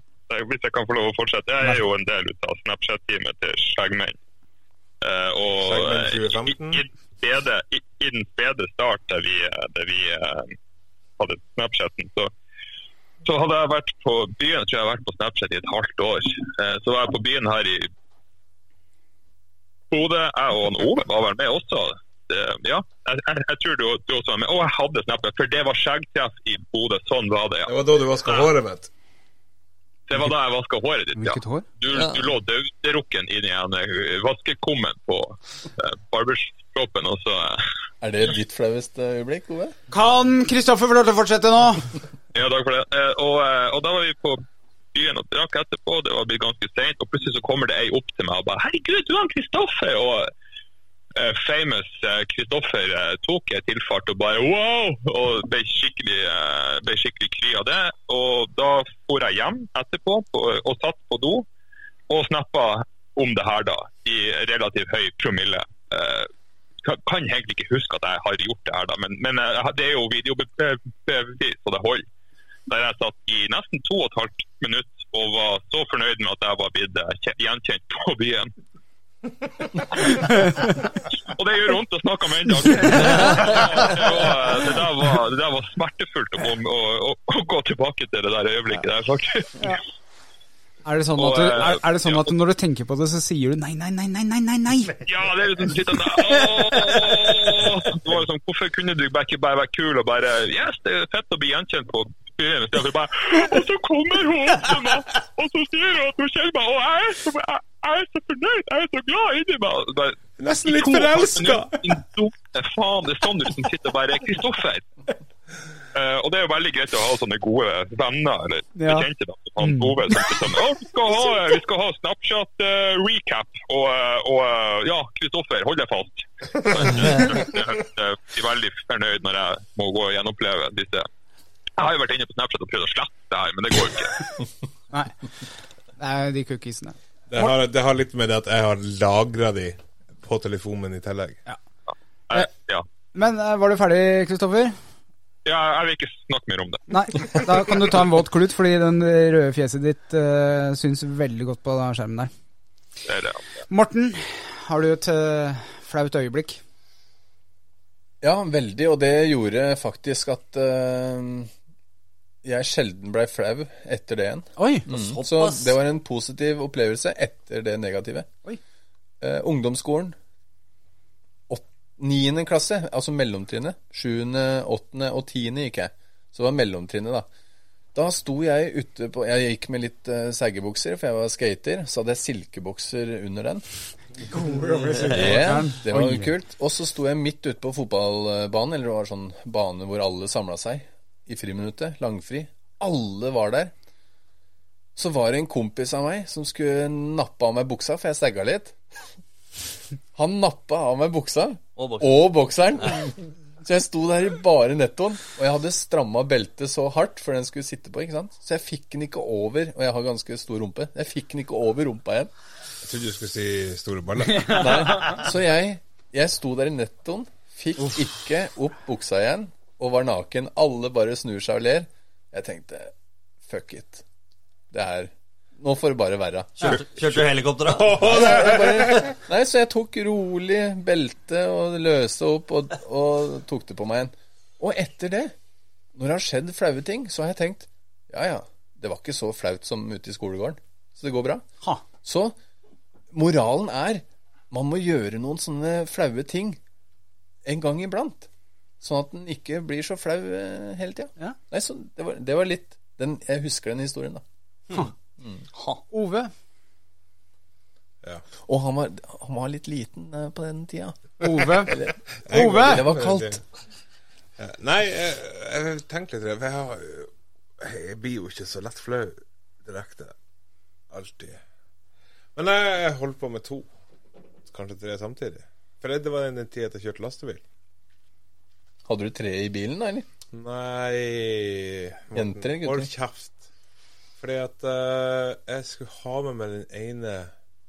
S5: Hvis jeg kan få lov å fortsette. Jeg er jo en del ut av Snapchat-teamet til Skjeggmenn. Eh, og
S7: Skjeggmenn
S5: eh,
S7: 2015.
S5: i, i, spede, i, i den spede start der vi, eh, der vi eh, hadde Snapchaten, så, så hadde jeg vært på byen, tror jeg har vært på Snapchat i et halvt år. Eh, så var jeg på byen her i Bodø. Jeg og han Ove var vel med også. Ja, jeg, jeg, jeg tror du, du også var med. Og jeg hadde Snapchat, for det var skjeggtreff i Bodø. Sånn var det, ja.
S7: Det var da du vaska håret mitt.
S5: Det var da jeg vaska håret ditt, ja.
S1: Hvilket hår?
S5: Du,
S2: Ja.
S5: du lå dauderukken inni en eh, vaskekummen på uh, barbershopen, og så eh,
S6: Er det ditt flaueste øyeblikk, Ove?
S1: Kan Kristoffer få lov til å fortsette nå?
S5: Ja, takk for det. Eh, og, eh, og da var vi på byen og drakk etterpå, det var blitt ganske seint, og plutselig så kommer det ei opp til meg og bare 'Herregud, du er Kristoffer!' Og eh, famous Kristoffer tok jeg tilfart og bare 'wow!' og ble skikkelig, ble skikkelig kry av det. Og da for jeg hjem etterpå og satt på do og snappa om det her, da, i relativt høy promille. Kan, kan egentlig ikke huske at jeg har gjort det her, da, men, men eh, det er jo videobevis, så det holder. Der jeg satt i nesten to og et halvt minutt og var så fornøyd med at jeg var blitt eh, gjenkjent på byen. og det gjør vondt å snakke om en Det, det, der var- det der var smertefullt å, å, å, å gå tilbake til det der øyeblikket der, faktisk.
S1: Er det, sånn at du, er, er det sånn at når du tenker på det, så sier du nei, nei, nei, nei, nei, nei, nei?
S5: Ja, det er liksom litt Åh! Det var liksom, Hvorfor kunne du ikke bare være kul og bare Yes, det er fett å bli gjenkjent på byen. bare Og så kommer hun opp til meg, og så sier hun at hun kjenner meg, og jeg er så, jeg, jeg er så fornøyd, jeg er så glad inni meg. Bare,
S7: Nesten litt
S5: og
S7: forelska.
S5: Faen, det er sånn du liksom sitter og bare Kristoffer. Eh, og det er jo veldig greit å ha sånne gode venner eller
S1: Ja.
S5: bekjente. da, som Han Ove som sånn, «Å, vi, skal ha, vi skal ha Snapchat-recap, og, eh, og eh, ja, Kristoffer, hold deg fast. Jeg er blir veldig fornøyd når jeg må gå og gjenoppleve disse Jeg har jo vært inne på Snapchat og prøvd å slette det her, men det går jo ikke.
S1: Nei. Det er de cookiesene.
S7: Det har, det har litt med det at jeg har lagra de på telefonen min i tillegg.
S5: Ja. ja.
S1: Men var du ferdig, Kristoffer?
S5: Ja, jeg vil ikke snakke mer om det.
S1: Nei. Da kan du ta en våt klut, fordi den røde fjeset ditt uh, syns veldig godt på denne skjermen der.
S5: det, er det.
S1: Morten, har du et uh, flaut øyeblikk?
S6: Ja, veldig, og det gjorde faktisk at uh, jeg sjelden blei flau etter det igjen.
S1: Oi!
S6: Mm. Så det var en positiv opplevelse etter det negative.
S1: Oi.
S6: Ungdomsskolen. Niende klasse, altså mellomtrinnet. Sjuende, åttende og tiende gikk jeg. Så det var mellomtrinnet, da. Da sto jeg ute på Jeg gikk med litt uh, seggebukser, for jeg var skater. Så hadde jeg silkebokser under den. Yeah, det var jo kult. Og så sto jeg midt ute på fotballbanen, eller det var sånn bane hvor alle samla seg i friminuttet. Langfri. Alle var der. Så var det en kompis av meg som skulle nappe av meg buksa, for jeg stagga litt. Han nappa av meg buksa
S2: Og bokseren.
S6: og bokseren. Så jeg sto der i bare nettoen, og jeg hadde stramma beltet så hardt for den skulle sitte på. ikke sant? Så jeg fikk den ikke over, og jeg har ganske stor rumpe. Jeg fikk den ikke over rumpa igjen.
S7: Jeg trodde du skulle si store baller.
S6: Nei. Så jeg, jeg sto der i nettoen, fikk ikke opp buksa igjen, og var naken. Alle bare snur seg og ler. Jeg tenkte fuck it. Det er Nå får det bare være.
S2: Kjørte, kjørte du helikopter, da?
S6: Nei, så jeg tok rolig belte og løste opp og, og tok det på meg igjen. Og etter det, når det har skjedd flaue ting, så har jeg tenkt ja ja, det var ikke så flaut som ute i skolegården. Så det går bra.
S1: Ha.
S6: Så moralen er man må gjøre noen sånne flaue ting en gang iblant. Sånn at den ikke blir så flau eh, hele tida.
S1: Ja.
S6: Nei, så det var, det var litt den, Jeg husker den historien, da.
S1: Ove?
S7: Ja.
S6: Og han var, han var litt liten eh, på den tida.
S1: Ove? Ove?
S6: Det var kaldt.
S7: Ja, Nei, jeg, jeg tenkte litt for jeg, har, jeg blir jo ikke så lett flau direkte. Alltid. Men jeg, jeg holdt på med to. Kanskje tre samtidig. For det var den tida jeg kjørte lastebil.
S6: Hadde du tre i bilen, eller?
S7: Nei Morten,
S6: Jenter gutter?
S7: Hold kjeft. Fordi at uh, jeg skulle ha med meg den ene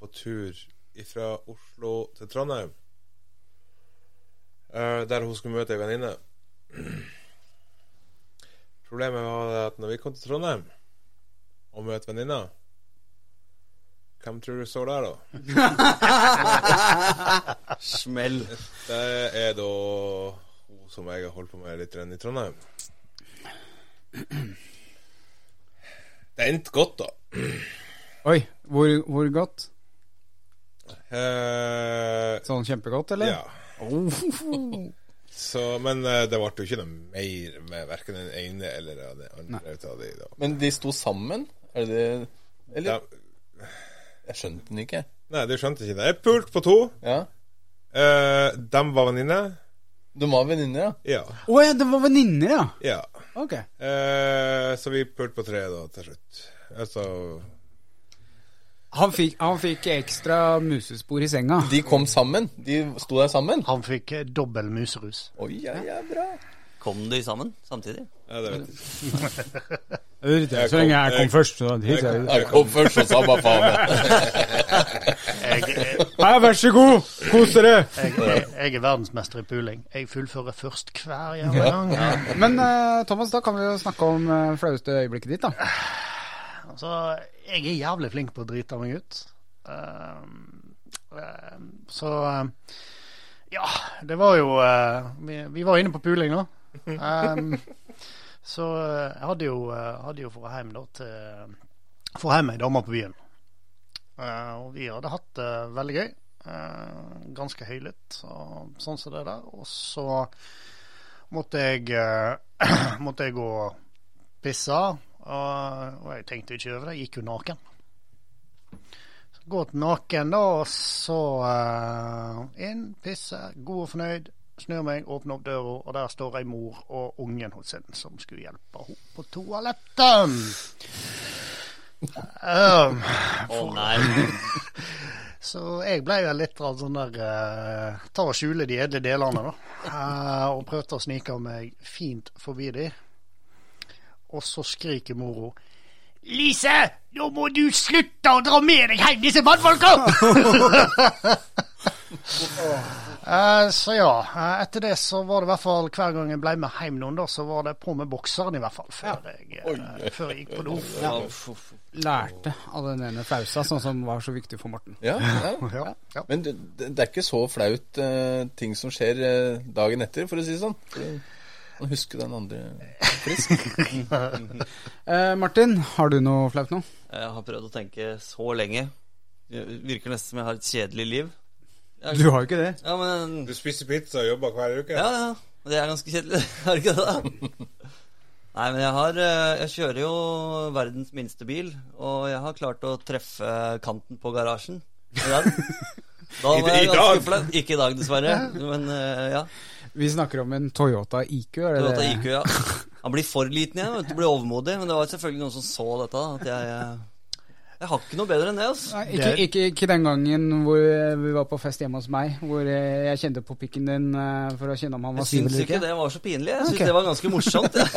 S7: på tur fra Oslo til Trondheim. Uh, der hun skulle møte ei venninne. Problemet var at når vi kom til Trondheim og møtte venninna Hvem tror du så der, da?
S2: Smell.
S7: Det er da hun som jeg har holdt på med litt i Trondheim. Det endte godt, da.
S1: Oi, hvor, hvor godt?
S7: Eh,
S1: Sånn kjempegodt, eller?
S7: ja. Så, men eh, det ble jo ikke noe mer med verken den ene eller den andre av de. da.
S6: Men de sto sammen? Er det Eller?
S7: De,
S6: Jeg skjønte den ikke.
S7: nei, du skjønte ikke det. Jeg pulte på to.
S6: Ja.
S7: Eh, de var venninner.
S6: De var venninner, ja?
S7: Ja.
S1: oh, ja, de var venninner, ja.
S7: ja.
S1: Ok.
S7: Eh, så vi pulte på tre da, til slutt. Altså
S1: Han fikk, han fikk ekstra musespor i senga.
S6: De kom sammen? De sto der sammen?
S4: Han fikk eh, dobbel muserus.
S6: Oi, ja, ja, bra.
S2: Kom de sammen samtidig?
S7: Ja, det vet jeg.
S1: ikke. Jeg så lenge jeg kom først. Så jeg,
S7: kom-
S6: Jeg kom først og samme faen.
S4: Jeg, jeg,
S1: Hei, vær så god! Kos dere!
S4: jeg, jeg, jeg er verdensmester i puling. Jeg fullfører først hver jævla gang.
S1: Men eh, Thomas, da kan vi jo snakke om uh, flaueste øyeblikket ditt, da.
S4: Altså, jeg er jævlig flink på å drite meg ut. Ehm, ehm, så Ja, det var jo eh, vi, vi var inne på puling nå. Ehm, så eh, jeg hadde jo, uh, hadde jo for hjem da til For hjem ei dame på byen. Uh, og vi hadde hatt det veldig gøy. Uh, ganske høylytt og sånn som det der. Og så måtte jeg eh, måtte jeg gå og pisse. Og, jeg tenkte ikke over det. Jeg gikk jo naken. Gått naken, da, og så eh, inn, pisse, god og fornøyd. Snur meg, åpner opp døra, og der står ei mor og ungen hos henne som skulle hjelpe henne på toalettet. Um,
S2: Å nei.
S4: så jeg ble jo litt sånn der uh, Ta og skjule de edle delene, da. Uh, og prøvde å snike meg fint forbi de. Og så skriker mora Lise, nå må du slutte å dra med deg hjem disse mannfolka! Eh, så ja, eh, etter det så var det i hvert fall hver gang jeg ble med hjem noen, da, så var det på med bokseren i hvert fall, før, jeg, uh, før jeg gikk på do.
S2: Ja.
S1: Lærte av den ene flausa, sånn som var så viktig for Morten.
S6: Ja, ja.
S4: Ja, ja.
S6: Men det, det er ikke så flaut ting som skjer dagen etter, for å si det sånn. Å Man husker den andre frisk.
S1: Eh, Martin, har du noe flaut nå?
S2: Jeg har prøvd å tenke så lenge. Det virker nesten som jeg har et kjedelig liv. Jeg-
S1: Du har jo ikke det.
S2: Ja, men
S7: Du spiser pizza og jobber hver uke?
S2: Ja, ja. Og Det er ganske kjedelig, er det ikke det? da? Nei, men jeg har eh, Jeg kjører jo verdens minste bil, og jeg har klart å treffe kanten på garasjen i dag. Da var jeg ganske flau. Ikke i dag, dessverre. Men eh, ja.
S1: Vi snakker om en Toyota IQ, er det
S2: Toyota
S1: det?
S2: IQ, ja. Han blir for liten igjen. Blir overmodig. Men det var selvfølgelig noen som så dette. At jeg eh, Jeg har ikke noe bedre enn det, altså.
S1: Nei, ikke, ikke, ikke den gangen hvor vi var på fest hjemme hos meg, hvor eh, jeg kjente på pikken din eh, for å kjenne om han var
S2: Jeg
S1: stiv
S2: syns
S1: eller
S2: ikke
S1: ikke.
S2: det var så pinlig. Jeg syns
S1: okay.
S2: det var ganske morsomt. Ja.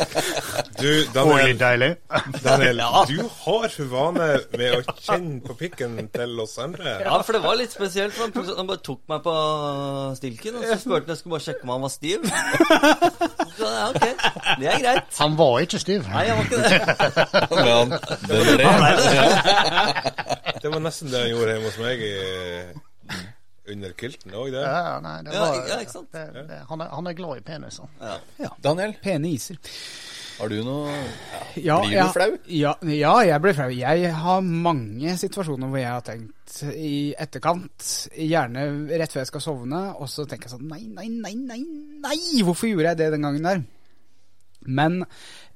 S7: Du, Daniel,
S4: deilig.
S7: Daniel du har for vane med å kjenne på pikken til oss andre.
S2: ja, for det var litt spesielt. Han, han bare tok meg på stilken, og så spurte han om jeg skulle bare sjekke om han var stiv. Så ja, ok, det er greit.
S4: Han var ikke stiv.
S2: Nei, han var ikke det.
S6: Men han, ble.
S7: Det var nesten det han gjorde hjemme hos meg i, under kilten òg, det.
S4: Ja, nei, det var,
S2: ja, ikke sant?
S4: Det, det, han, er, han er glad i peniser.
S6: Daniel,
S1: Pene iser.
S6: har du noe
S1: Ja,
S6: Blir du flau?
S1: Ja, ja, jeg blir flau. Jeg har mange situasjoner hvor jeg har tenkt i etterkant, gjerne rett før jeg skal sovne, og så tenker jeg sånn Nei, nei, nei, nei, nei! Hvorfor gjorde jeg det den gangen der? Men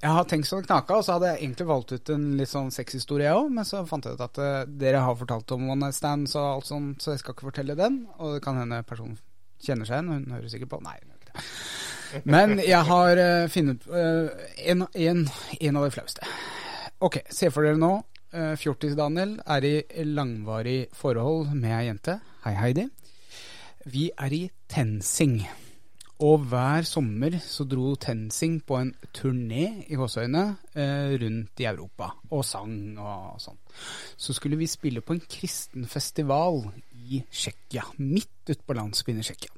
S1: jeg har tenkt så det knaka, og så hadde jeg egentlig valgt ut en litt sånn sexhistorie òg, men så fant jeg ut at eh, dere har fortalt om one night stands og alt sånt, så jeg skal ikke fortelle den. Og det kan hende personen kjenner seg igjen, hun hører sikkert på. Nei, hun gjør ikke det. Men jeg har uh, funnet uh, en, en, en av de flaueste. Ok, se for dere nå. Fjortis-Daniel er i langvarig forhold med ei jente. Hei, Heidi. Vi er i TenSing. Og hver sommer så dro TenSing på en turné i gåseøyne eh, rundt i Europa, og sang og sånn. Så skulle vi spille på en kristen festival i Tsjekkia, midt ute på landsbyen i Tsjekkia.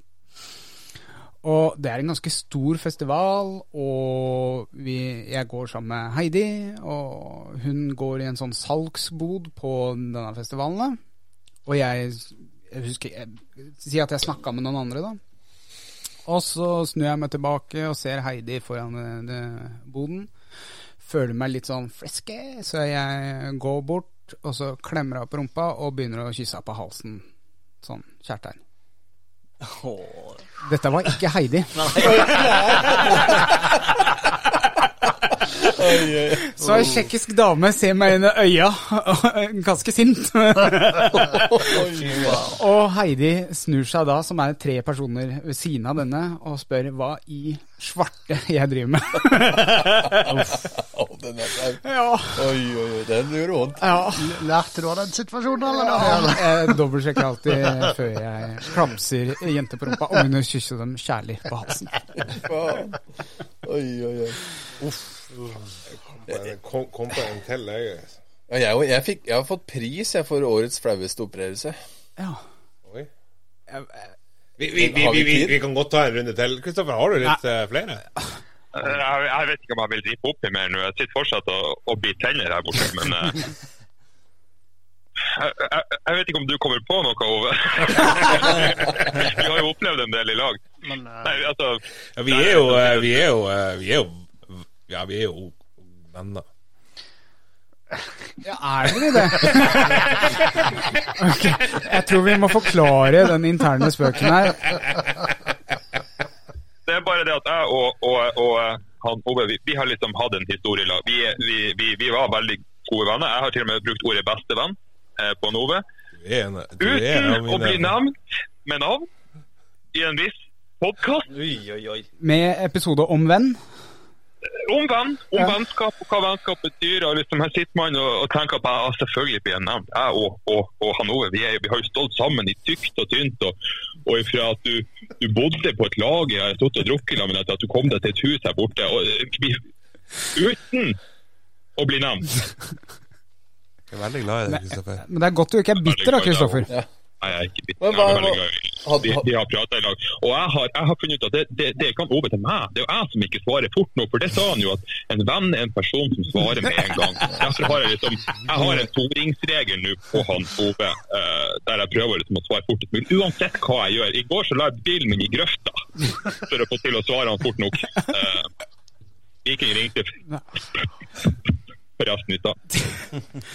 S1: Og det er en ganske stor festival, og vi, jeg går sammen med Heidi, og hun går i en sånn salgsbod på denne festivalen. Og jeg, jeg husker jeg, Si at jeg snakka med noen andre, da. Og så snur jeg meg tilbake og ser Heidi foran eh, boden. Føler meg litt sånn friske, så jeg går bort, og så klemmer jeg opp rumpa og begynner å kysse henne på halsen. Sånn kjærtegn. Dette var ikke Heidi. Så ei tsjekkisk dame ser meg inn i øya, ganske sint. Og Heidi snur seg da, som er tre personer ved siden av denne, og spør hva i svarte jeg driver med.
S6: oh, den er flau.
S1: Ja,
S6: Oi, oi, oi, den gjorde vondt.
S1: ja.
S4: Lærte du av den situasjonen, eller?
S1: ja jeg dobbeltsjekker alltid før jeg klamser jenter på rumpa, og begynner å kysse dem kjærlig på halsen.
S6: oi, Oi, oi, oi.
S7: Kom, kom på en til, jeg.
S6: Ja, jeg, jeg, fikk, jeg har fått pris jeg for årets flaueste opererelse.
S1: Ja.
S7: Oi.
S1: Jeg-
S7: Vi, vi, vi,
S6: vi
S7: kan godt ta en runde til. Kristoffer, har du litt eh, flere?
S5: Jeg, jeg vet ikke om jeg vil drippe i mer nå. Jeg sitter fortsatt og, og blir tenner her borte, men eh, jeg, jeg, jeg vet ikke om du kommer på noe, Ove. Vi har jo opplevd en del i lag.
S4: Men, eh,
S5: Nei, altså
S7: Ja, vi er jo eh, Vi er jo, eh, vi er jo Ja, vi er jo venner.
S1: Ja, er dere det? Okay. Jeg tror vi må forklare den interne spøken her.
S5: Det er bare det at jeg og, og, og han Ove, vi, vi har liksom hatt en historie i lag. Vi, vi, vi, vi var veldig gode venner. Jeg har til og med brukt ordet bestevenn eh, på en Ove. Uten å bli nevnt med navn i en viss podkast.
S1: Med episode om venn.
S5: Om venn, om
S1: Ja.
S5: vennskap og hva vennskap betyr. og liksom Her sitter man og, og tenker på ja, selvfølgelig blir jeg nevnt. Jeg og, og, og han Ove vi, er, vi har jo stått sammen i tykt og tynt. Og, og ifra at du, du bodde på et lag jeg har stått og drukket sammen at du kom deg til et hus her borte. Og, uten å bli nevnt.
S7: Jeg er veldig glad i deg, Kristoffer.
S1: Men det er godt du ikke er bitter da, Kristoffer.
S6: Ja.
S5: Nei, jeg er ikke bitter.
S6: Hva,
S5: Jeg er veldig glad i- Vi, vi har pratet i lag. Og jeg har, jeg har funnet ut at det, det, det er ikke Ove til meg. Det er jo jeg som ikke svarer fort nok. For det sa han jo, at en venn er en person som svarer med en gang. Derfor har jeg liksom Jeg har en toringsregel nå på han Ove, uh, der jeg prøver liksom å svare fortest mulig. Uansett hva jeg gjør. I går så la jeg bilen min i grøfta for å få til å svare han fort nok. Uh, Viking ringte forresten i stad.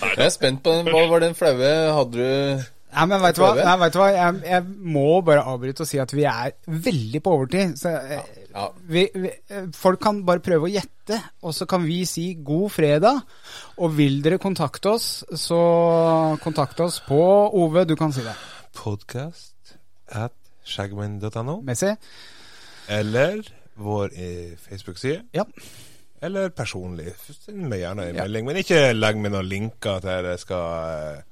S6: Jeg er spent på den. Hva var den flaue Hadde du
S1: Nei, men vet du hva? Nei, vet du hva? Jeg, jeg må bare avbryte og si at vi er veldig på overtid. Så, ja.
S6: Ja.
S1: vi, vi, eh, folk kan bare prøve å gjette, og så kan vi si god fredag. Og vil dere kontakte oss, så kontakt oss på Ove, du kan si det.
S7: Podcast at shagman.no.
S1: Messi?
S7: eller vår eh, Facebook-side.
S1: Ja.
S7: eller personlig. Send meg gjerne en melding, men ikke legg meg noen linker til jeg skal eh,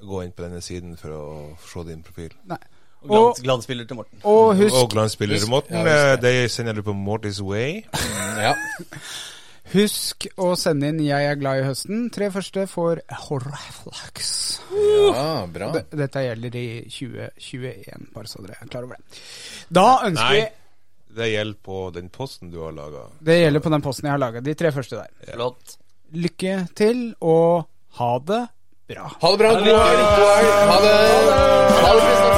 S7: gå inn på denne siden for å se din profil.
S1: Nei.
S2: Og glans, glansbilder til Morten.
S1: og husk,
S7: Og glansspiller Morten,
S6: Ja,
S7: det sender du på Mortis Way.
S6: Ja.
S1: husk å sende inn 'Jeg er glad i høsten'. Tre første får Horaflax.
S6: ja, bra.
S1: D- Dette gjelder i 2021, bare så dere er klar over det. Da ønsker
S7: Nei,
S1: vi
S7: det gjelder på den posten du har laga.
S1: Det gjelder på den posten jeg har laga. De tre første der.
S2: Flott.
S1: Lykke til, og ha det bra.
S6: Ha det bra. Helg. God helg. Ha det. Ha det.